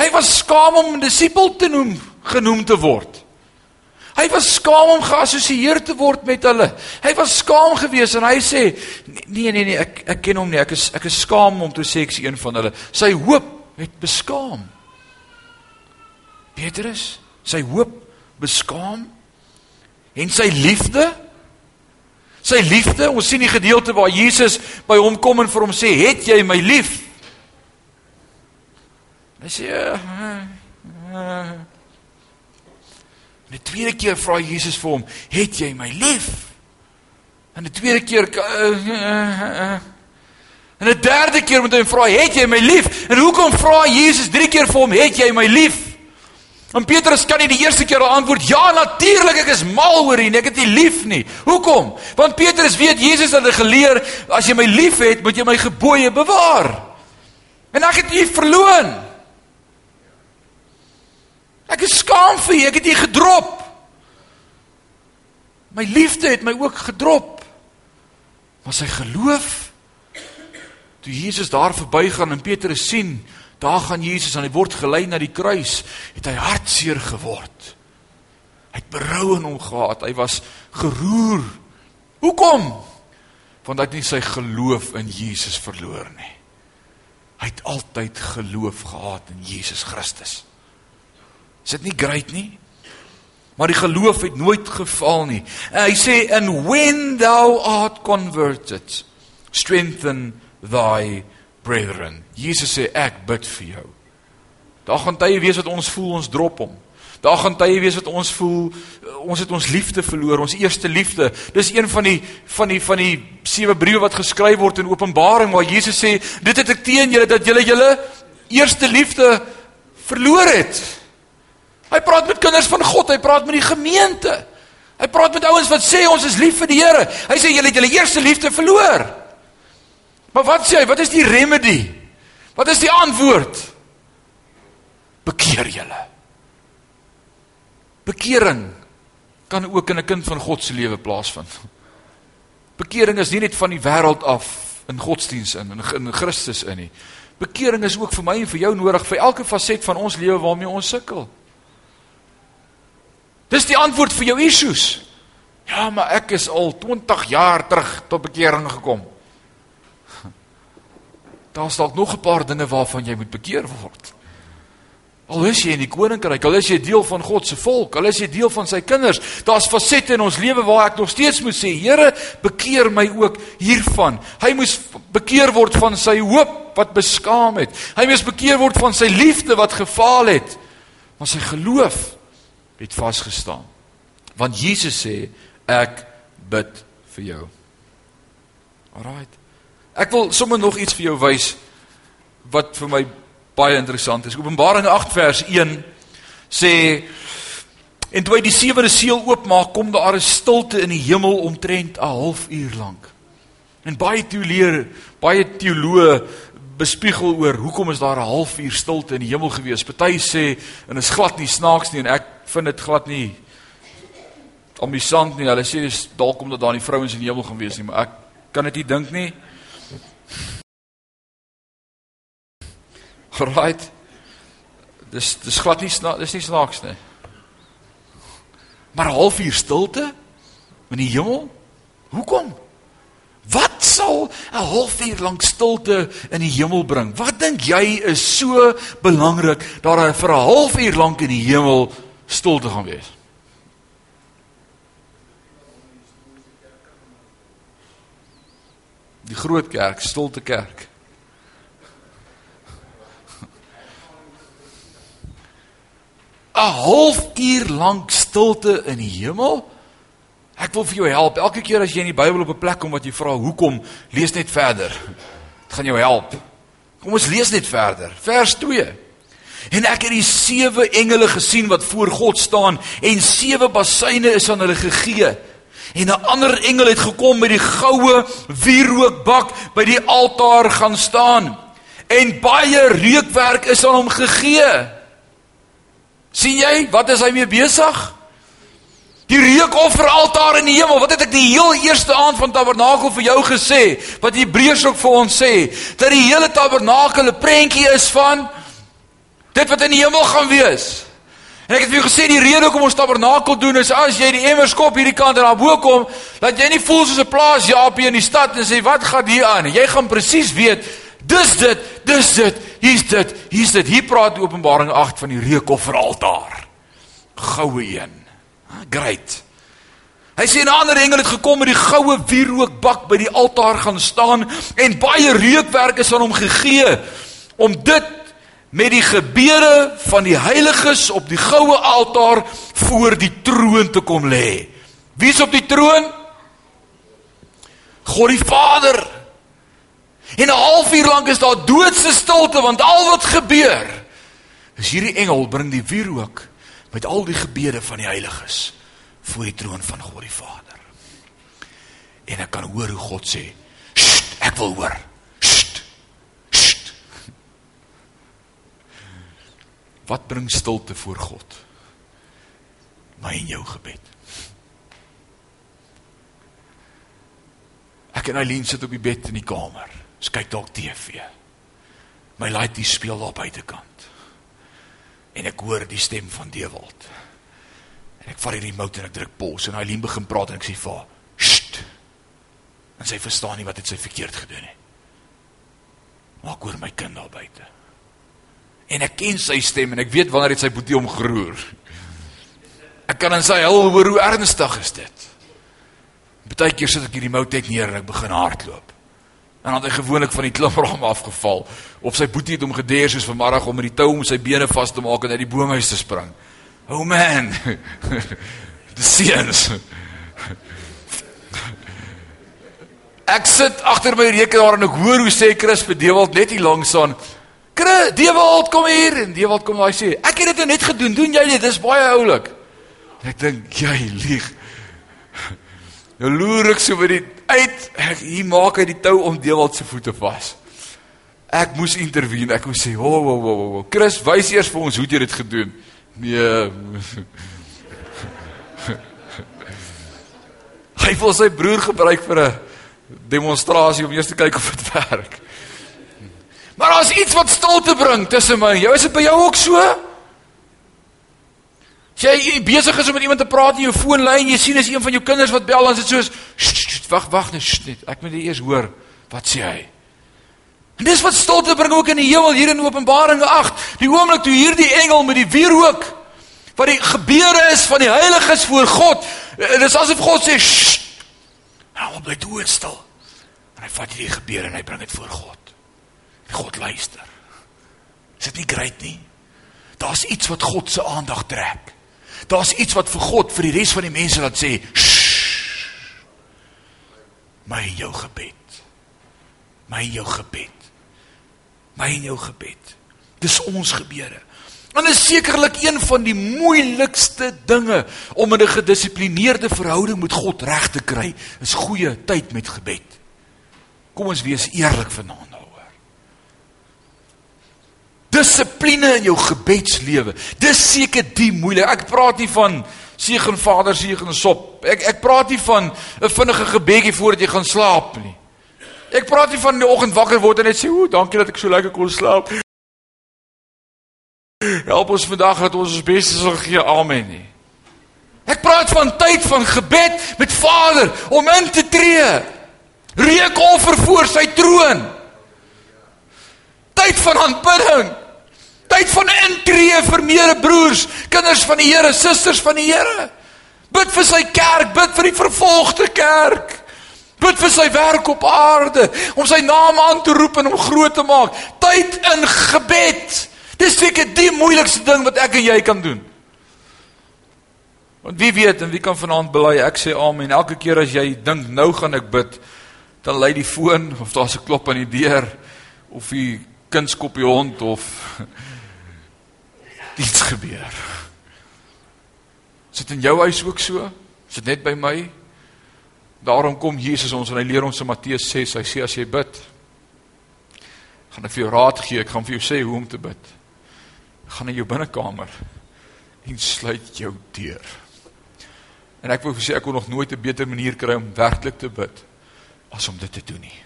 Hy was skaam om 'n disipel te noem genoem te word. Hy was skaam om geassosieer te word met hulle. Hy was skaam geweest en hy sê nee nee nee ek ek ken hom nie. Ek is ek is skaam om te sê ek is een van hulle. Sy hoop het beskaam. Petrus, sy hoop beskaam en sy liefde sy liefde ons sien die gedeelte waar Jesus by hom kom en vir hom sê het jy my lief hy sê uh, uh. die tweede keer vra Jesus vir hom het jy my lief en die tweede keer uh, uh, uh. en die derde keer moet hy vra het jy my lief en hoekom vra Jesus drie keer vir hom het jy my lief En Petrus kan nie die eerste keer antwoord ja natuurlik ek is mal oor en ek het U lief nie. Hoekom? Want Petrus weet Jesus het geleer as jy my liefhet, moet jy my gebooie bewaar. En ek het U verloon. Ek is skaam vir U, ek het U gedrop. My liefde het my ook gedrop. Maar sy geloof toe Jesus daar verbygaan en Petrus sien Daar gaan Jesus en hy word gelei na die kruis, het hy hartseer geword. Hy het berou in hom gehad. Hy was geroer. Hoekom? Want hy het nie sy geloof in Jesus verloor nie. Hy het altyd geloof gehad in Jesus Christus. Is dit nie great nie? Maar die geloof het nooit gefaal nie. En hy sê and when thou art converted strengthen thy brethren. Jesus sê ek bid vir jou. Daar gaan tye wees wat ons voel ons drop hom. Daar gaan tye wees wat ons voel ons het ons liefde verloor, ons eerste liefde. Dis een van die van die van die sewe briewe wat geskryf word in Openbaring waar Jesus sê dit het ek teen julle dat julle julle eerste liefde verloor het. Hy praat met kinders van God, hy praat met die gemeente. Hy praat met ouens wat sê ons is lief vir die Here. Hy sê julle het julle eerste liefde verloor. Maar wat sê hy? Wat is die remedy? Wat is die antwoord? Bekeer julle. Bekering kan ook in 'n kind van God se lewe plaasvind. Bekering is nie net van die wêreld af in godsdiens in in, in Christus in nie. Bekering is ook vir my en vir jou nodig vir elke faset van ons lewe waarmee ons sukkel. Dis die antwoord vir jou issues. Ja, maar ek is al 20 jaar terug tot bekering gekom. Daar's dalk nog 'n paar dinge waarvan jy moet bekeer word. Al is jy in die koninkryk, al is jy deel van God se volk, al is jy deel van sy kinders, daar's fasette in ons lewe waar ek nog steeds moet sê, Here, bekeer my ook hiervan. Hy moes bekeer word van sy hoop wat beskaam het. Hy moes bekeer word van sy liefde wat gefaal het. Maar sy geloof het vasgestaan. Want Jesus sê, ek bid vir jou. Alraight. Ek wil sommer nog iets vir jou wys wat vir my baie interessant is. Openbaring 8 vers 1 sê en toe hy die sewende seël oopmaak, kom daar 'n stilte in die hemel omtrent 'n halfuur lank. En baie teoloë, baie teoloë bespiegel oor hoekom is daar 'n halfuur stilte in die hemel gewees. Party sê en is glad nie snaaks nie en ek vind dit glad nie amusant nie. Hulle sê dis dalk omdat daar nie vrouens in die hemel gaan wees nie, maar ek kan dit nie dink nie. [laughs] Right. Dis dis glad nie snaaks, dis nie snaaks nie. Maar halfuur stilte in die hemel? Hoekom? Wat sal 'n halfuur lank stilte in die hemel bring? Wat dink jy is so belangrik dat daar vir 'n halfuur lank in die hemel stilte gaan wees? Die groot kerk, stilte kerk. A halfuur lank stilte in die hemel? Ek wil vir jou help. Elke keer as jy in die Bybel op 'n plek kom wat jy vra hoekom, lees net verder. Dit gaan jou help. Kom ons lees net verder. Vers 2. En ek het die sewe engele gesien wat voor God staan en sewe basyne is aan hulle gegee. En 'n ander engel het gekom met die goue wierookbak by die altaar gaan staan. En baie reukwerk is aan hom gegee. sien jy wat is hy mee besig? Die reukofferaltaar in die hemel. Wat het ek die heel eerste aand van Tabernakel vir jou gesê? Wat Hebreërs ook vir ons sê, dat die hele Tabernakel 'n prentjie is van dit wat in die hemel gaan wees. En ek het vir jou gesê die rede hoekom ons Tabernakel doen is as jy die emmer skop hierdie kant en daarbo kom, dat jy nie voel soos 'n plaas Japie in die stad en sê wat gaan hier aan? Jy gaan presies weet Dis dit, dis dit, hier's dit, hier's dit. Hier praat Openbaring 8 van die reukofferaltaar. Goue een. Great. Hy sê 'n ander engel het gekom met die goue wierookbak by die altaar gaan staan en baie reukwerk is aan hom gegee om dit met die gebede van die heiliges op die goue altaar voor die troon te kom lê. Wie's op die troon? God die Vader. En 'n halfuur lank is daar doodse stilte want al wat gebeur is hierdie engel bring die wierook met al die gebede van die heiliges voor die troon van God die Vader. En ek kan hoor hoe God sê, "Sst, ek wil hoor." Sst. Sst. Wat bring stilte voor God? My en jou gebed. Ek en Eileen sit op die bed in die kamer. Ons kyk dalk TV. My laaitjie speel daar buitekant en ek hoor die stem van Dewald. En ek vat die remote en ek druk pause en Eileen begin praat en ek sê vir haar, "Sst." En sy verstaan nie wat dit sy verkeerd gedoen het. Maar ek hoor my kind daar buite. En ek ken sy stem en ek weet wanneer dit sy boetie omgeroer. Ek kan in sy hul hoor hoe ernstig is dit. Partykeer sit ek hierdie remote net neer en ek begin hardloop. En dan het hy gewoonlik van die klimraam afgeval of sy boetie het hom gedeer soos vanmiddag om met die tou om sy bene vas te maak en uit die boomhuis te spring. Oh man. [laughs] Die seuns. Ek sit agter my rekenaar en ek hoor hoe sê Chris Dewald net hier langs aan. Chris, Dewald kom hier en Dewald kom daai sê, ek het dit net gedoen. Doen jy dit? Dis baie oulik. Ek dink jy lieg. Nou loer ek so by die uit. Ek hier maak hy die tou om Dewald se voete vas. Ek moes intervene. Ek moes sê, "Ho ho ho ho. Chris, wys eers vir ons hoe jy dit gedoen." Nee. [laughs] hy wil sy broer gebruik vir 'n demonstrasie om eers te kyk of dit werk. Maar as iets wat stilte bring tussen my en jou, is dit by jou ook so? As jy besig is om met iemand te praat in jou foonlyn, jy sien as een van jou kinders wat bel, dan is dit soos wag, wag net, ek moet eers hoor wat sê hy. En dis wat stilte bring ook in die hemel hier in Openbaring 8. Die oomblik toe hierdie engel met die wierook wat die gebeure is van die heiliges voor God, eh, dis asof God sê, "Sst." Nou bly doodstil. En hy vat hierdie gebeure en hy bring dit voor God. God luister. Is dit nie great nie? Daar's iets wat God se aandag trek. Daar's iets wat vir God vir die res van die mense laat sê, "Sst." My en jou gebed. My en jou gebed my en jou gebed. Dis ons gebede. En is sekerlik een van die moeilikste dinge om in 'n gedissiplineerde verhouding met God reg te kry, is goeie tyd met gebed. Kom ons wees eerlik vanaand. Dissipline in jou gebedslewe. Dis seker die moeilik. Ek praat nie van seën Vader seën sop. Ek ek praat nie van 'n vinnige gebedjie voordat jy gaan slaap nie. Ek praat nie van die oggend wakker word en net sê, "Ooh, dankie dat ek so lekker kon slaap." Help ons vandag dat ons ons beste sal gee. Amen nie. Ek praat van tyd van gebed met Vader om in te tree. Reukoffer voor sy troon. Tyd van aanbidding. Tyd van intree vir medebroers, kinders van die Here, susters van die Here. Bid vir sy kerk, bid vir die vervolgde kerk. Bid vir sy werk op aarde, om sy naam aan te roep en hom groot te maak. Tyd in gebed. Dis seker die moeilikste ding wat ek en jy kan doen. Want wie weet en wie kan vanaand bely ek sê amen. Elke keer as jy dink nou gaan ek bid, dan lei die foon of daar's 'n klop aan die deur of die kind skop die hond of iets gebeur. Sit in jou huis ook so? Sit net by my? Daarom kom Jesus ons en hy leer ons in Matteus 6, hy sê as jy bid, gaan ek vir jou raad gee, ek gaan vir jou sê hoe om te bid. Gaan in jou binnekamer en sluit jou deur. En ek vir sê ek kon nog nooit 'n beter manier kry om werklik te bid as om dit te doen nie.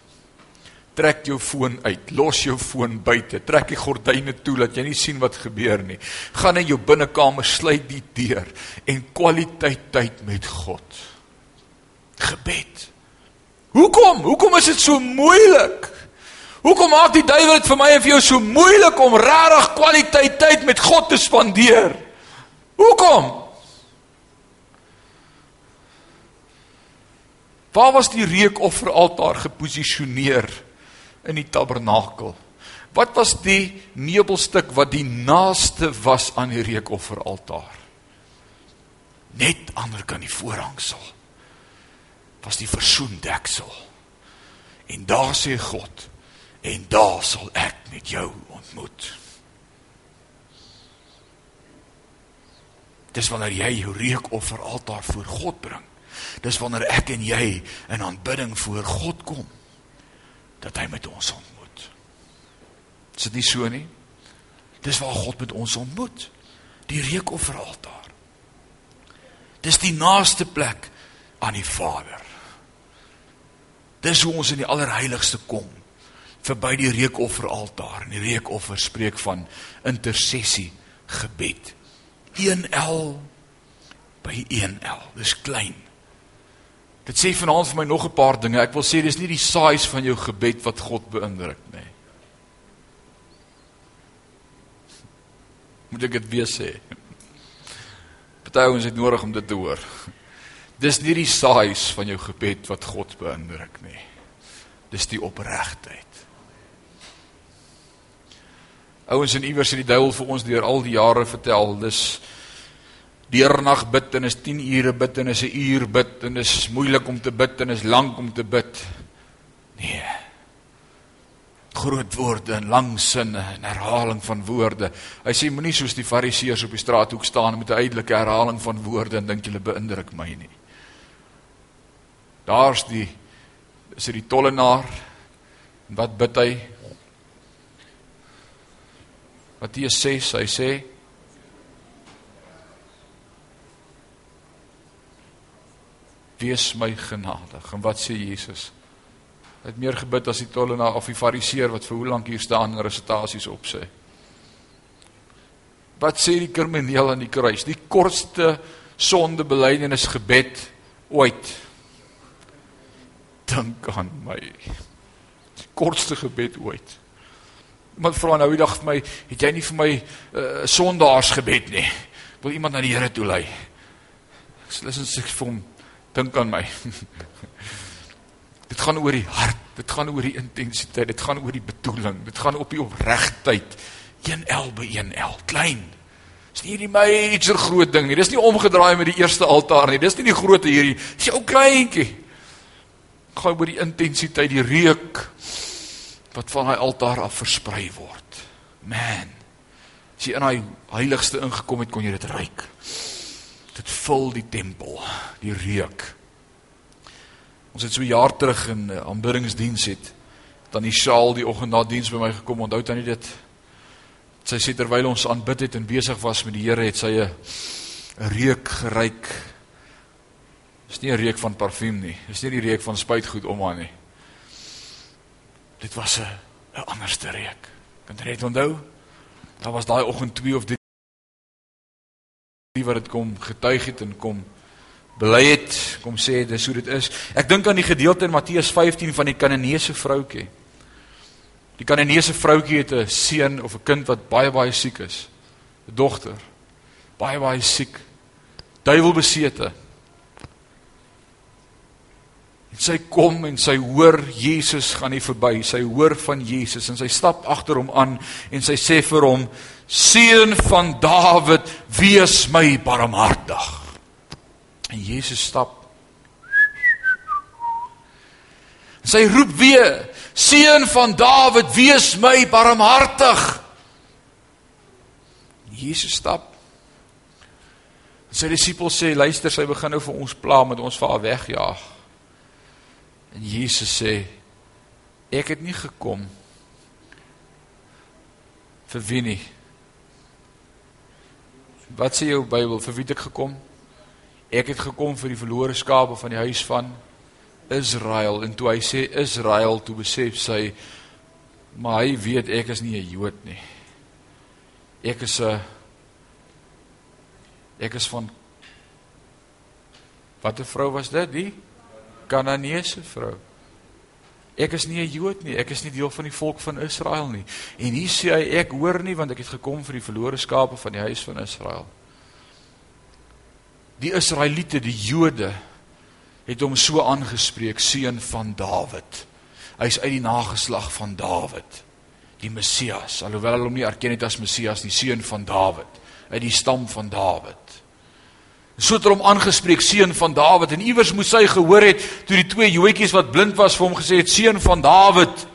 Trek jou foon uit, los jou foon buite, trek die gordyne toe dat jy nie sien wat gebeur nie. Gaan in jou binnekamer, sluit die deur en kwaliteit tyd met God gebed. Hoekom? Hoekom is dit so moeilik? Hoekom maak die duiwel dit vir my en vir jou so moeilik om regtig kwaliteit tyd met God te spandeer? Hoekom? Waar was die reukofferaltaar geposisioneer in die tabernakel? Wat was die meubelstuk wat die naaste was aan die reukofferaltaar? Net ander kan die voorhangsel was die versoendeksel. En daar sê God, en daar sal ek met jou ontmoet. Dis wanneer jy jou reukoffer altaar voor God bring. Dis wanneer ek en jy in aanbidding voor God kom dat hy met ons ontmoet. Is dit nie so nie? Dis waar God met ons ontmoet. Die reukoffer altaar. Dis die naaste plek aan die Vader. Dis hoe ons in die allerheiligste kom verby die reukofferaltaar. En die reukoffer spreek van intersessie gebed. 1L by 1L. Dis klein. Dit sê vanaand vir my nog 'n paar dinge. Ek wil sê dis nie die size van jou gebed wat God beïndruk nie. Moet ek dit weer sê? Party ons het nodig om dit te hoor. Dis nie die size van jou gebed wat God beïndruk nie. Dis die opregtheid. Ouens en iewers het die duiwel vir ons deur al die jare vertel, dis deernag bid en is 10 ure bid en is 'n uur bid en is moeilik om te bid en is lank om te bid. Nee. Groot woorde en lang sinne en herhaling van woorde. Hy sê moenie soos die fariseërs op die straathoek staan met 'n uitsluitlike herhaling van woorde en dink jy beïndruk my nie. Daar's die is dit die tollenaar. En wat bid hy? Matteus 6, hy sê Wees my genadig. En wat sê Jesus? Hy het meer gebid as die tollenaar of die fariseer wat vir hoe lank hier staan en resitasies opsê. Wat sê die krimineel aan die kruis? Die kortste sondebelydenis gebed ooit dink aan my. Die kortste gebed ooit. Iemand vra nou die dag vir my, het jy nie vir my 'n uh, sondaarsgebed nie? Ek wil iemand na die Here toe lei. Ek sê listen sê vir hom, dink aan my. [laughs] dit gaan oor die hart, dit gaan oor die intensiteit, dit gaan oor die bedoeling, dit gaan op die opregtheid. 1L by 1L, klein. Dis nie die major groot ding nie. Dis nie omgedraai met die eerste altaar nie. Dis nie die groot hierdie. Dis jou kleintjie gaan oor die intensiteit, die reuk wat van daai altaar af versprei word. Man. As jy in daai heiligste ingekom het, kon jy dit ruik. Dit vul die tempel, die reuk. Ons het so jaar terug in 'n aanbiddingsdiens het tannie Shaal die oggend na diens by my gekom. Onthou tannie dit? Sy sê terwyl ons aanbid het en besig was met die Here, het sy 'n reuk geruik. Dis nie 'n reuk van parfuum nie. Dis nie die reuk van spuitgoed om haar nie. Dit was 'n 'n anderste reuk. Kan jy dit onthou? Daar was daai oggend 2 of 3 wat dit kom getuig het en kom bely het, kom sê dis hoe dit is. Ek dink aan die gedeelte in Matteus 15 van die Kananeese vroutjie. Die Kananeese vroutjie het 'n seun of 'n kind wat baie baie siek is. 'n Dogter. Baie baie siek. Duiwelbesete. En sy kom en sy hoor Jesus gaan nie verby. Sy hoor van Jesus en sy stap agter hom aan en sy sê vir hom: "Seun van Dawid, wees my barmhartig." En Jesus stap. Sy roep weer: Seun van Dawid, wees my barmhartig. Jesus stap. Sy disippels sê, luister, sy begin nou vir ons pla met ons vir haar wegjaag. En Jesus sê, ek het nie gekom vir wie nie. Wat sê jou Bybel, vir wie het ek gekom? Ek het gekom vir die verlore skape van die huis van Israel en toe hy sê Israel toe besef sy maar hy weet ek is nie 'n Jood nie. Ek is 'n ek is van watter vrou was dit? Die Kananeese vrou. Ek is nie 'n Jood nie, ek is nie deel van die volk van Israel nie. En hier sê hy ek hoor nie want ek het gekom vir die verlore skape van die huis van Israel. Die Israeliete, die Jode het hom so aangespreek seun van Dawid. Hy's uit die nageslag van Dawid, die Messias. Alhoewel hulle hom nie erken het as Messias nie, seun van Dawid, uit die stam van Dawid. So het hom aangespreek seun van Dawid en iewers moes hy gehoor het toe die twee joetjies wat blind was vir hom gesê het seun van Dawid.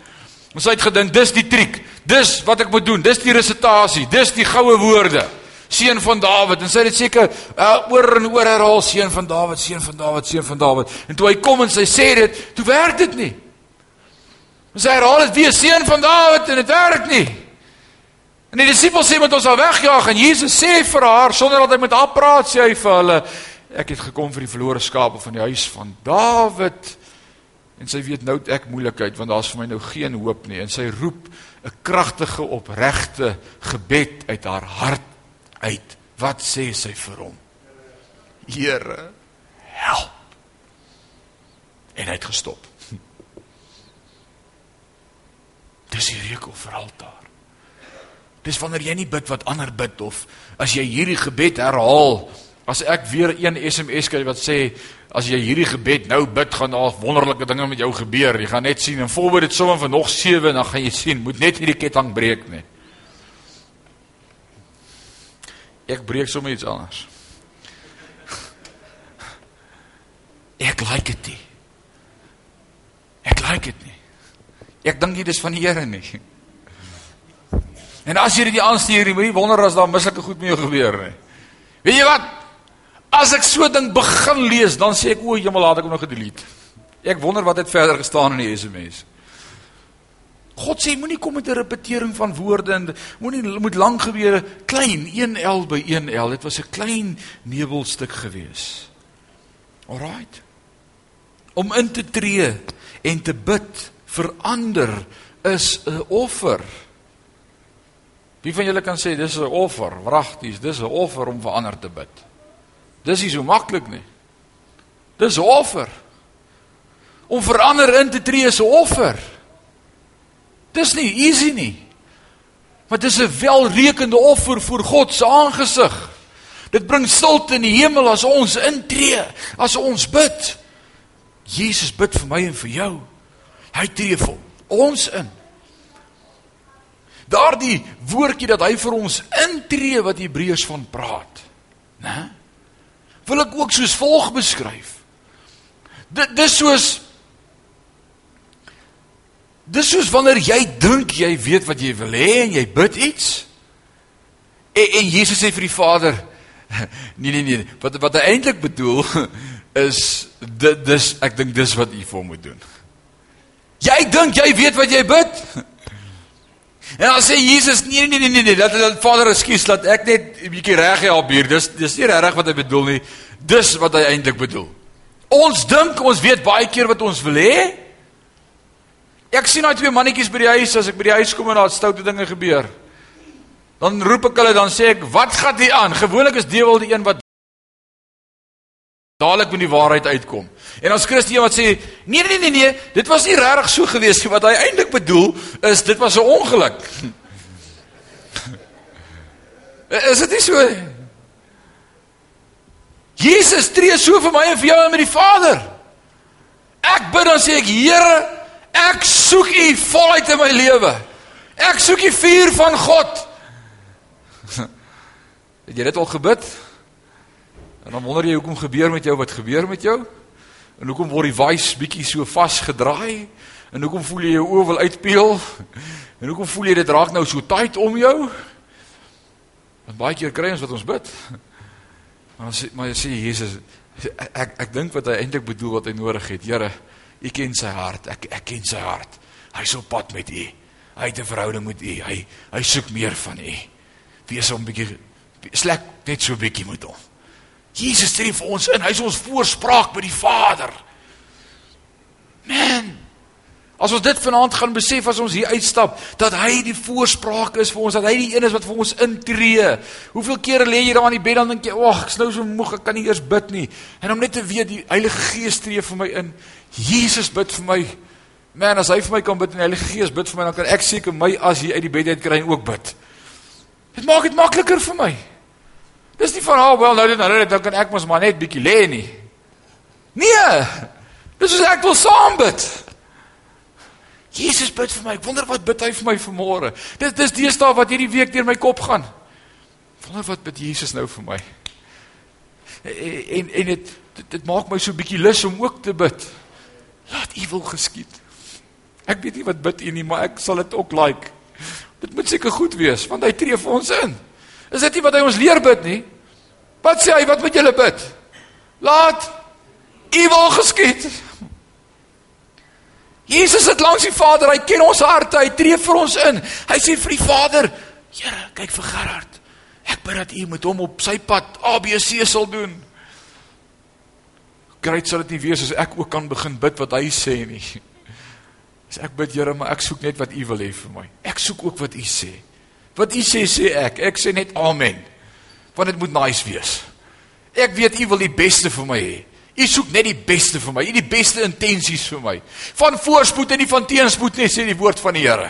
Ons het gedink dis die triek. Dis wat ek moet doen. Dis die resitasie. Dis die goue woorde seun van Dawid en sy het seker uh, oor en oor herhaal seun van Dawid, seun van Dawid, seun van Dawid. En toe hy kom en sy sê dit, toe werk dit nie. Ons herhaal dit weer seun van Dawid en dit werk nie. En die disippels sê met ons al wegjaag en Jesus sê vir haar sonder dat hy met haar praat sê hy vir hulle ek het gekom vir die verlore skape van die huis van Dawid. En sy weet nou ek moeilikheid want daar's vir my nou geen hoop nie en sy roep 'n kragtige opregte gebed uit haar hart uit. Wat sê sy vir hom? Here, help. En hy het gestop. Dis die rekel vir altaar. Dis wanneer jy nie bid wat ander bid of as jy hierdie gebed herhaal, as ek weer een SMS kry wat sê as jy hierdie gebed nou bid gaan daar wonderlike dinge met jou gebeur. Jy gaan net sien en volbid dit sommer vir nog 7 dan gaan jy sien, moet net hierdie ketting breek nie. Ek breek sommer iets anders. [laughs] Ek like dit nie. Ek like dit nie. Ek dink dit is van die Here nie. En as jy dit aanstuur, jy moenie wonder as daar mislike goed met jou gebeur nie. Weet jy wat? As ek so ding begin lees, dan sê ek o, jemmel, laat ek hom nog gedelete. Ek wonder wat het verder gestaan in die SMS. God sê moenie kom met 'n repetering van woorde en moenie moet lank gebeur klein 1L by 1L dit was 'n klein nebelstuk gewees. Alraight. Om in te tree en te bid vir ander is 'n offer. Wie van julle kan sê dis 'n offer? Wragties, dis 'n offer om vir ander te bid. Dis nie so maklik nie. Dis 'n offer. Om vir ander in te tree is 'n offer. Dis nie easy nie. Maar dis 'n welrekende offer voor God se aangesig. Dit bring stilte in die hemel as ons intree, as ons bid. Jesus bid vir my en vir jou. Hy tree vir ons in. Daardie woordjie dat hy vir ons intree wat Hebreërs van praat, né? Wil ek ook soos volg beskryf. Dit dis soos Dis soos wanneer jy dink jy weet wat jy wil hê en jy bid iets. En, en Jesus sê vir die Vader, [laughs] nee nee nee, wat wat hy eintlik bedoel [laughs] is dit dis ek dink dis wat u vir hom moet doen. Jy dink jy weet wat jy bid? [laughs] En dan sê Jesus, nee nee nee nee, nee dat dat Vader, ekskuus, laat ek net 'n bietjie reg help hier. Dis dis nie reg wat hy bedoel nie. Dis wat hy eintlik bedoel. Ons dink ons weet baie keer wat ons wil hê. Ek sien daai twee mannetjies by die huis as ek by die huis kom en daar stoute dinge gebeur. Dan roep ek hulle dan sê ek, "Wat gaan hier aan?" Gewoonlik is dewel die een wat dadelik met die waarheid uitkom. En ons Christen wat sê, nee nee nee nee, dit was nie regtig so gewees nie. Wat hy eintlik bedoel is dit was 'n ongeluk. [laughs] is dit nie so? Jesus tree so vir my en vir jou en met die Vader. Ek bid dan sê ek, Here, ek soek U voluit in my lewe. Ek soek die vuur van God. [laughs] Het jy dit al gebid? En dan wonder jy hoekom gebeur met jou wat gebeur met jou? En hoekom word die wys bietjie so vasgedraai? En hoekom voel jy jou oë wil uitpeel? En hoekom voel jy dit raak nou so tight om jou? Want baie keer kry ons wat ons bid. [laughs] Maar sê maar sê Jesus ek ek, ek dink wat hy eintlik bedoel wat hy nodig het. Here, U ken sy hart. Ek ek ken sy hart. Hy's op pad met U. Hy het 'n verhouding met U. Hy hy soek meer van U. Wees hom bietjie slek net so bietjie met hom. Jesus sê vir ons in, hy's ons voorspraak by die Vader. Man. As ons dit vanaand gaan besef as ons hier uitstap dat hy die voorspraak is vir ons, dat hy die een is wat vir ons intree. Hoeveel kere lê jy daar in die bed dan dink jy, "Ag, ek's nou so moeg, ek kan nie eers bid nie." En om net te weet die Heilige Gees tree vir my in. Jesus bid vir my. Man, as hy vir my kan bid en die Heilige Gees bid vir my, dan kan ek seker my as hier uit die bed uit kry en ook bid. Dit maak dit makliker vir my. Dis nie van, "Oh, wel, nou dit nou dit dan kan ek mos maar net bietjie lê nie." Nee. Dis is ek wil saam bid. Jesus bid vir my. Ek wonder wat bid hy vir my vanmôre. Dis dis deesdae wat hierdie week deur my kop gaan. Wonder wat bid Jesus nou vir my. En en dit dit, dit maak my so bietjie lus om ook te bid. Laat U wil geskied. Ek weet nie wat bid U nie, maar ek sal dit ook like. Dit moet seker goed wees want hy tree vir ons in. Is dit nie wat hy ons leer bid nie? Wat sê hy? Wat moet julle bid? Laat U wil geskied. Jesus het langs die Vader, hy ken ons harte, hy tree vir ons in. Hy sê vir die Vader, Here, kyk vir Gerard. Ek bid dat U met hom op sy pad ABC sal doen. Great sal dit nie wees as ek ook kan begin bid wat hy sê nie. [laughs] As ek bid Here, maar ek soek net wat U wil hê vir my. Ek soek ook wat U sê. Wat u sê sê ek. Ek sê net amen. Want dit moet nice wees. Ek weet u wil die beste vir my hê. U soek net die beste vir my. U die beste intensies vir my. Van voorspoed en nie van teenspoed nie sê die woord van die Here.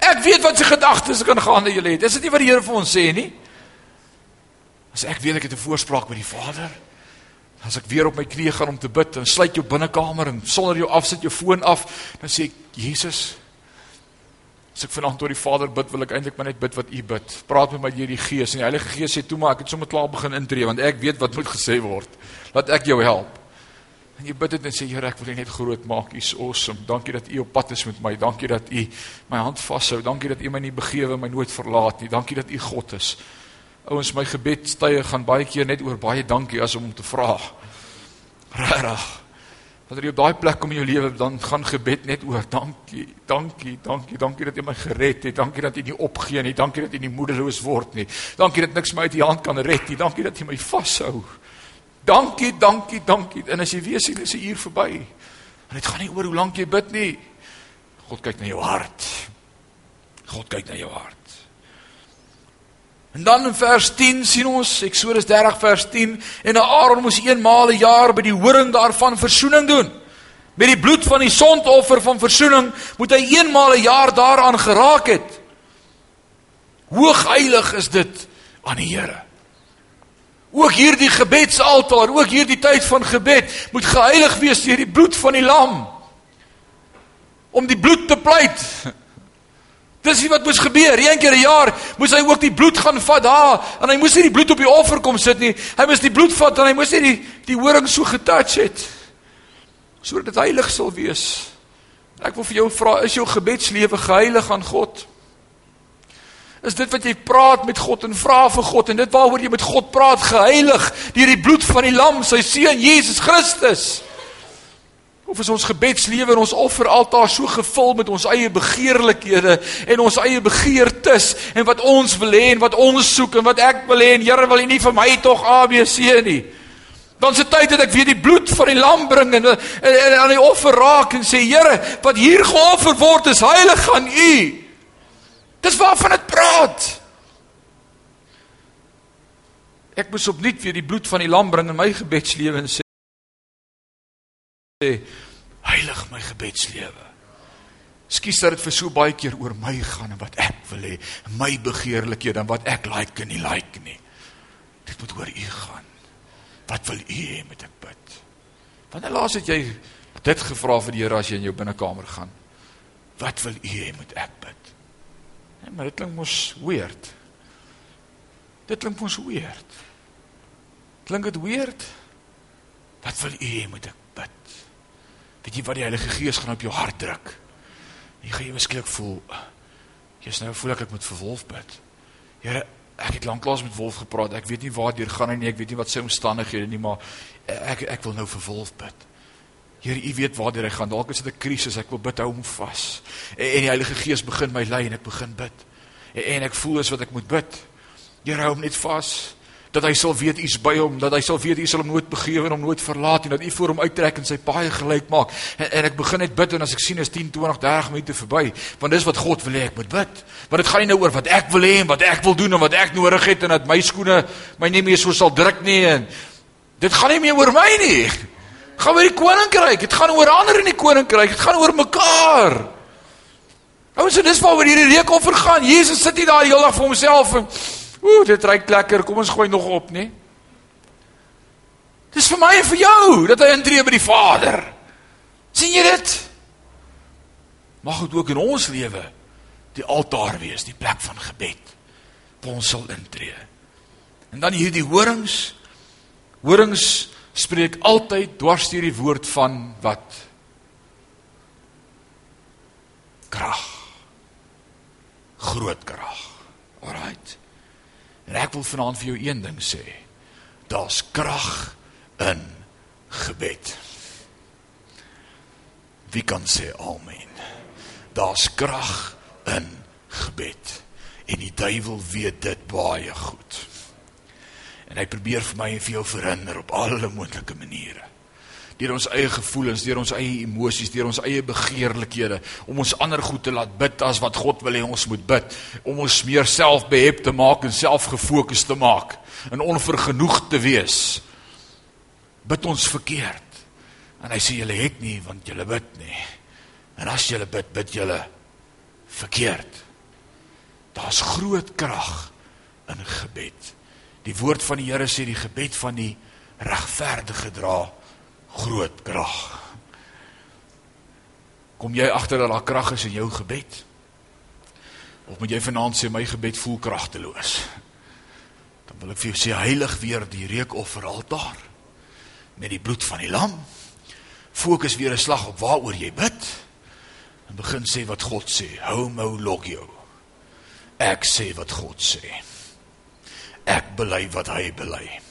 Ek weet wat se gedagtes kan gaan in julle het. Is dit nie wat die Here vir ons sê nie? As ek weet ek het 'n voorspraak by die Vader, as ek weer op my knieë gaan om te bid en sluit jou binnekamer en sonder jou afsit jou foon af, dan sê ek Jesus, As ek vanaand tot die Vader bid, wil ek eintlik maar net bid wat U bid. Praat met my deur die Gees en die Heilige Gees sê toe maar ek het sommer klaar begin intree want ek weet wat moet gesê word. Laat ek jou help. En jy bid dit en sê Here, ek wil U net groot maak. U's awesome. Dankie dat U op pad is met my. Dankie dat U my hand vashou. Dankie dat U my nie begewe, my nooit verlaat nie. Dankie dat U God is. Ouens, my gebedstye gaan baie keer net oor baie dankie as om te vra. Regtig. Wanneer jy op daai plek kom in jou lewe, dan gaan gebed net oor dankie, dankie, dankie, dankie dat jy my gered het. Dankie dat jy nie opgee nie. Dankie dat jy nie moedeloos word nie. Dankie dat niks my uit die hand kan red nie. Dankie dat jy my vashou. Dankie, dankie, dankie. En as jy weet sien dis 'n uur verby. En dit gaan nie oor hoe lank jy bid nie. God kyk na jou hart. God kyk na jou hart. En dan in vers 10 sien ons Eksodus 30 vers 10 en Aaron moes eenmaal 'n jaar by die horing daarvan versoening doen. Met die bloed van die sondoffer van versoening moet hy eenmaal 'n jaar daaraan geraak het. Hoogheilig is dit aan die Here. Ook hierdie gebedsaltaar, ook hierdie tyd van gebed moet geheilig wees deur die bloed van die lam. Om die bloed te pleit. Dis wat moes gebeur. Een keer 'n jaar moes hy ook die bloed gaan vat daar en hy moes nie die bloed op die offer kom sit nie. Hy moes die bloed vat en hy moes nie die die horing so getouch het sodat dit heilig sal wees. Ek wil vir jou vra, is jou gebedslewe geheilig aan God? Is dit wat jy praat met God en vra vir God en dit waaroor jy met God praat geheilig deur die bloed van die lam, sy seun Jesus Christus? Of is ons gebedslewe en ons offeraltaar so gevul met ons eie begeerlikhede en ons eie begeertes en wat ons wil hê en wat ons soek en wat ek wil hê en Here wil U nie vir my tog ABC nie. Dan se tyd dat ek weer die bloed van die lam bring en, en, en aan die offer raak en sê Here, wat hier geoffer word is heilig aan U. Dis waarvan dit praat. Ek moet opnuut weer die bloed van die lam bring in my gebedslewe en sê sê heilig my gebedslewe. Skus dat dit vir so baie keer oor my gaan en wat ek wil hê, my begeerlikhede en wat ek like en nie like nie. Dit moet oor U gaan. Wat wil U hê moet ek bid? Wanneer laas het jy dit gevra vir die Here as jy in jou binnekamer gaan? Wat wil U hê moet ek bid? Nee, maar dit klink mos weird. Dit klink mos weird. Klink dit weird? Wat wil U hê moet ek bid? Weet jy wat die Heilige Gees gaan op jou hart druk? Jy gaan jy miskien voel jy's nou voel ek ek moet vir Wolf bid. Here, ek het lanklaas met Wolf gepraat. Ek weet nie waar deur gaan hy nie. Ek weet nie wat sy omstandighede nie, maar ek ek wil nou vir Wolf bid. Here, U weet waar deur hy gaan. Dalk is dit 'n krisis. Ek wil bid hou hom vas. En, en die Heilige Gees begin my lei en ek begin bid. En, en ek voel is wat ek moet bid. Here, hou hom net vas dat hy sal weet u's by hom, dat hy sal weet u sal hom nooit begewe en hom nooit verlaat en dat u vir hom uittrek en sy paai gelyk maak. En, en ek begin net bid en as ek sien is 10, 20, 30 minute verby, want dis wat God wil hê ek moet bid. Want dit gaan nie nou oor wat ek wil hê en wat ek wil doen en wat ek nodig het en dat my skoene my nie meer so sal druk nie en dit gaan nie meer oor my nie. Gaan oor die koninkryk. Dit gaan oor ander in die koninkryk. Dit gaan oor mekaar. Ouens, dis waaroor hierdie reek offer gaan. Jesus sit nie daar die hele dag vir homself en Ooh, dit ruik lekker. Kom ons gooi nog op, nê? Dis vir my en vir jou dat hy intree by die Vader. sien jy dit? Mag dit ook in ons lewe die altaar wees, die plek van gebed. Waar ons sal intree. En dan hierdie horings. Horings spreek altyd dwars deur die woord van wat? Krag. Groot krag. Alraight. En ek wil vanaand vir jou een ding sê. Daar's krag in gebed. Wie kan sê amen? Daar's krag in gebed. En die duiwel weet dit baie goed. En hy probeer vir my en vir jou verhinder op alle moontlike maniere deur ons eie gevoelens, deur ons eie emosies, deur ons eie begeerlikhede om ons ander goed te laat bid as wat God wil hê ons moet bid, om ons meer selfbehep te maak en selfgefokus te maak en onvergenoeg te wees. Bid ons verkeerd. En hy sê julle het nie want julle bid nie. En as julle bid, bid julle verkeerd. Daar's groot krag in gebed. Die woord van die Here sê die gebed van die regverdige dra groot krag. Kom jy agter dat daar krag is in jou gebed? Of moet jy vanaand sê my gebed voel kragteloos? Dan wil ek vir jou sê heilig weer die reukoffer altaar met die bloed van die lam. Fokus weer 'n slag op waaroor jy bid. En begin sê wat God sê. Homo logio. Ek sê wat God sê. Ek bely wat hy bely.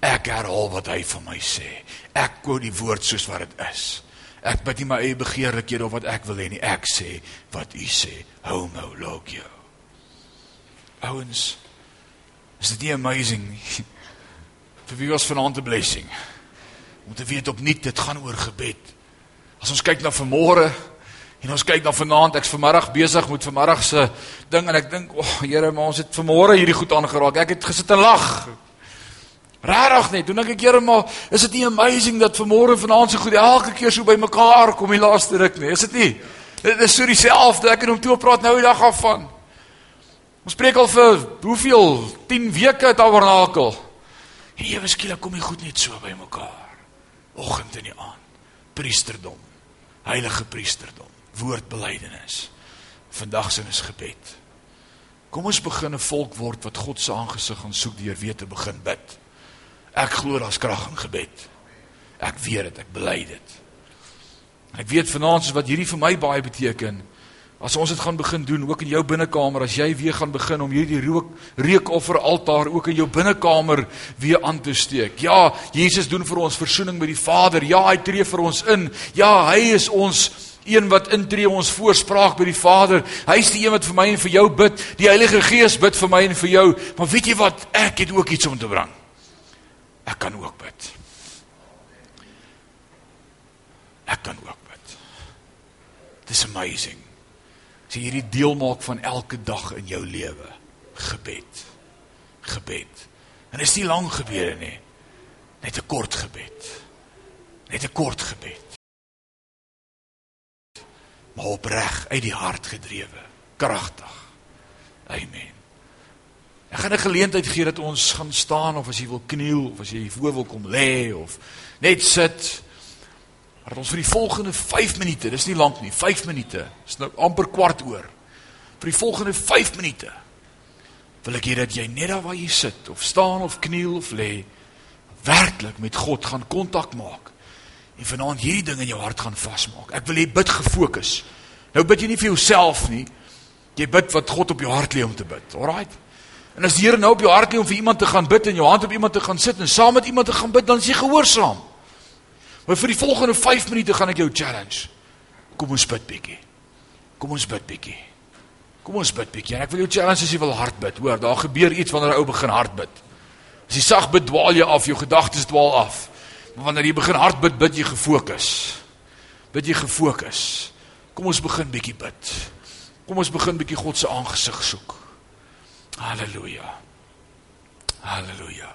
Ek herhaal wat hy vir my sê. Ek gou die woord soos wat dit is. Ek bid nie my eie begeerlikhede of wat ek wil hê nie. Ek sê wat u sê. Homo logio. Ouens, is dit nie amazing nie? [laughs] Vir wie was vanaand 'n blessing? Om te weet opnuut dit gaan oor gebed. As ons kyk na vanmôre en ons kyk na vanaand, ek's vanmiddag besig met vanmiddag se ding en ek dink, "O, oh, Here, maar ons het vanmôre hierdie goed aangeraak. Ek het gesit en lag." Regtig net. Doen ek ek keer maar is dit nie amazing dat vanmôre vanaand so goed elke keer so by mekaar kom die laaste ruk nie. Is dit nie? Dit is so dieselfde. Ek en hom toe praat nou die dag af van. Ons preek al vir hoeveel 10 weke tabernakel. En ewe skielik kom die goed net so by mekaar. Oggend en die aand. Priesterdom. Heilige priesterdom. Woordbelydenis. Vandag se is gebed. Kom ons begin 'n volk word wat God se aangesig gaan soek deur weer te begin bid. Ek glo daar's krag in gebed. Ek weet dit, ek bely dit. Ek weet vanaand soos wat hierdie vir my baie beteken, As ons dit gaan begin doen ook in jou binnekamer, as jy weer gaan begin om hierdie rook reukoffer altaar ook in jou binnekamer weer aan te steek. Ja, Jesus doen vir ons verzoening met die Vader. Ja, hy tree vir ons in. Ja, hy is ons een wat intree ons voorspraak by die Vader. Hy is die een wat vir my en vir jou bid. Die Heilige Gees bid vir my en vir jou. Maar weet jy wat? Ek het ook iets om te bring. Ek kan ook bid. Ek kan ook bid. This amazing. As jy hierdie deel maak van elke dag in jou lewe, gebed. Gebed. En is nie lank gebede nie. Net 'n kort gebed. Net 'n kort gebed. Maar opreg uit die hart gedrewe, kragtig. Amen. Ek gaan 'n geleentheid gee dat ons gaan staan of as jy wil kniel of as jy voor wil kom lê of net sit. Maar ons vir die volgende 5 minute, dis nie lank nie, 5 minute. Dis nou amper kwart oor. Vir die volgende 5 minute wil ek hê dat jy net daar waar jy sit of staan of kniel of lê werklik met God gaan kontak maak. En vanaand hierdie ding in jou hart gaan vasmaak. Ek wil hê bid gefokus. Nou bid jy nie vir jouself nie. Jy bid wat God op jou hart lê om te bid. Alraai. En as die Here nou op jou hart lê om vir iemand te gaan bid en jou hand op iemand te gaan sit en saam met iemand te gaan bid, dan is jy gehoorsaam. Maar vir die volgende 5 minute gaan ek jou challenge. Kom ons bid bietjie. Kom ons bid bietjie. Kom ons bid bietjie. En ek wil jou challenge as jy wil hard bid. Hoor, daar gebeur iets wanneer 'n ou begin hard bid. As jy sag bid, dwaal jy af, jou gedagtes dwaal af. Maar wanneer jy begin hard bid, bid jy gefokus. Bid jy gefokus. Kom ons begin bietjie bid. Kom ons begin bietjie God se aangesig soek. Halleluja. Halleluja.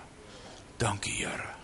Dankie Here.